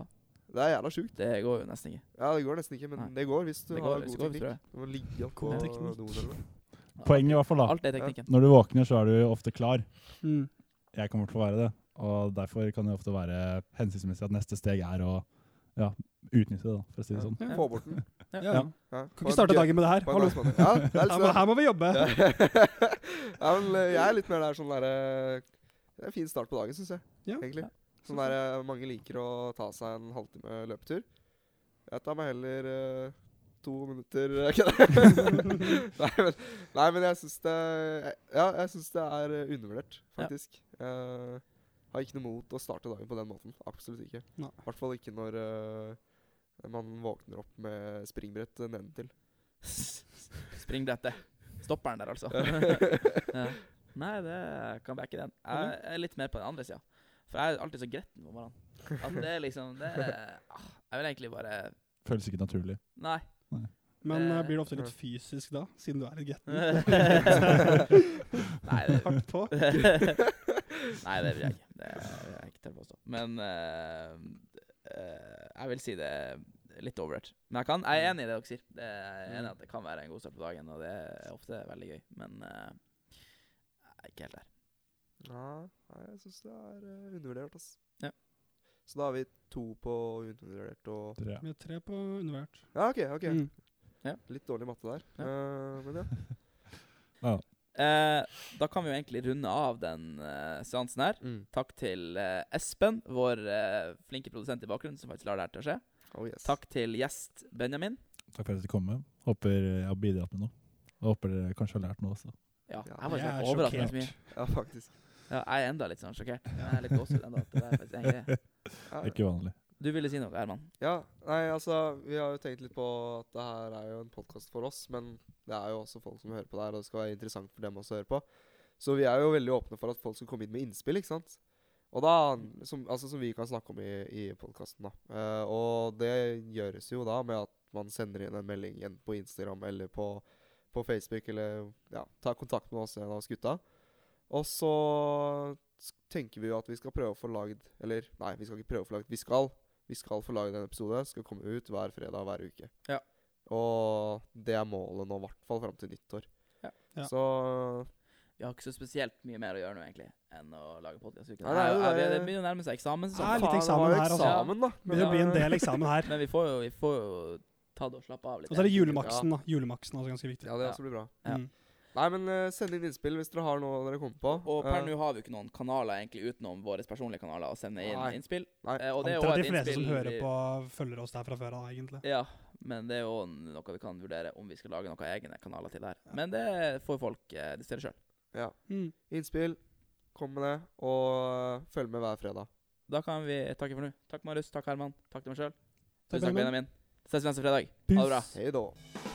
Det er jævla sjukt. det går jo nesten ikke. Ja, det går nesten ikke, men Nei. det går hvis du går, har god går, teknikk. Du må ligge opp God doen. Poenget i hvert fall da Alt er teknikken. Når du våkner, så er du ofte klar. Mm. Jeg kommer til å være det. Og derfor kan det ofte være hensiktsmessig at neste steg er å ja, utnytte det, da, for å si det sånn. Ja. Få bort den. Ja. Ja. Kan ikke starte dagen med det her. Hallo. Sånn her må vi jobbe. ja. <laughs> ja, men eh, jeg er litt mer der sånn derre Det er en fin start på dagen, syns jeg. Ja. Egentlig. Sånn der eh, mange liker å ta seg en halvtime løpetur. Jeg tar meg heller uh, to minutter eh, <laughs> nei, men, nei, men jeg syns det Ja, jeg syns det er undervurdert, faktisk. Ja. Jeg har ikke noe mot å starte dagen på den måten. Absolutt ikke. I hvert fall ikke når uh, man våkner opp med springbrett nedentil. <laughs> Springbrettet. Stopperen der, altså. <laughs> ja. Nei, det kan backe den. Jeg er litt mer på den andre sida. For jeg er alltid så gretten på morgenen. At det er liksom det er, ah, Jeg vil egentlig bare Føles ikke naturlig. Nei. Men eh, Eh, blir det ofte litt fysisk da, siden du er litt gretten? <laughs> Nei, det, Hardt på? <laughs> Nei, det vil jeg ikke. Det vil jeg ikke tørre påstå. Men eh, eh, jeg vil si det er litt overrated. Men jeg, kan, jeg er enig i det dere sier. Det er enig at det kan være en god start på dagen, og det er ofte veldig gøy. Men eh, jeg er ikke helt der. Ja, nei, jeg syns det er uh, undervurdert, ass. Ja. Så da har vi to på undervurdert og Tre. Vi har tre på undervært. Ja, OK. ok Mm. Litt dårlig matte der. Ja. Uh, men <laughs> ja. Eh, da kan vi jo egentlig runde av den uh, seansen her. Mm. Takk til uh, Espen, vår flinke produsent i bakgrunnen, som faktisk lar det her til å skje. Oh, yes. Takk til gjest Benjamin. Takk for at du kom med. Håper jeg har bidratt med noe. Og håper dere kanskje har lært noe også. Ja, Ja, jeg var jeg er ikke overraskende sjokkert. mye. Ja, faktisk. Ja, jeg er enda litt sånn sjokkert. Jeg er litt gåsehud ennå. Det er faktisk en greie. <laughs> Ikke vanlig. Du ville si noe, Herman? Ja, nei, altså Vi har jo tenkt litt på at det her er jo en podkast for oss, men det er jo også folk som hører på det her, og det skal være interessant for dem også å høre på. Så vi er jo veldig åpne for at folk skal komme inn med innspill, ikke sant. Og da, som, altså som vi kan snakke om i, i podkasten, da. Eh, og det gjøres jo da med at man sender inn en melding enten på Instagram eller på, på Facebook, eller ja, tar kontakt med oss, en av oss gutta. Og så tenker vi jo at vi skal prøve å få lagd Eller nei, vi skal ikke prøve å få lagd. Vi skal vi skal få laget en episode. Skal komme ut hver fredag hver uke. Ja. Og det er målet nå, i hvert fall fram til nyttår. Ja. Ja. Så Vi har ikke så spesielt mye mer å gjøre nå, egentlig, enn å lage podkast. Det, det er er- det- det begynner å nærme seg eksamen. Det er litt eksamen det her, altså. eksamen, da. Det begynner å bli en del eksamen her. <laughs> men vi får jo, vi får jo ta det og slappe av litt. Og så er det julemaksen, da. Julemaksen er også ganske viktig. Ja, det også blir bra. Ja. Mm. Nei, men uh, send inn innspill hvis dere har noe dere kommer på. Og per uh, nå har vi jo ikke noen kanaler egentlig utenom våre personlige kanaler å sende inn Nei. innspill. Nei. Uh, og det er jo Antar at de fleste som hører på, følger oss der fra før av, egentlig. Ja, men det er jo noe vi kan vurdere om vi skal lage noen egne kanaler til der. Men det får folk uh, distere sjøl. ja. Mm. Innspill. Kom med det. Og følg med hver fredag. Da kan vi takke for nå. Takk, Marius. Takk, Herman. Takk til meg sjøl. Tusen takk, Benjamin. Benjamin. Ses neste fredag. Ha det bra. Hei da.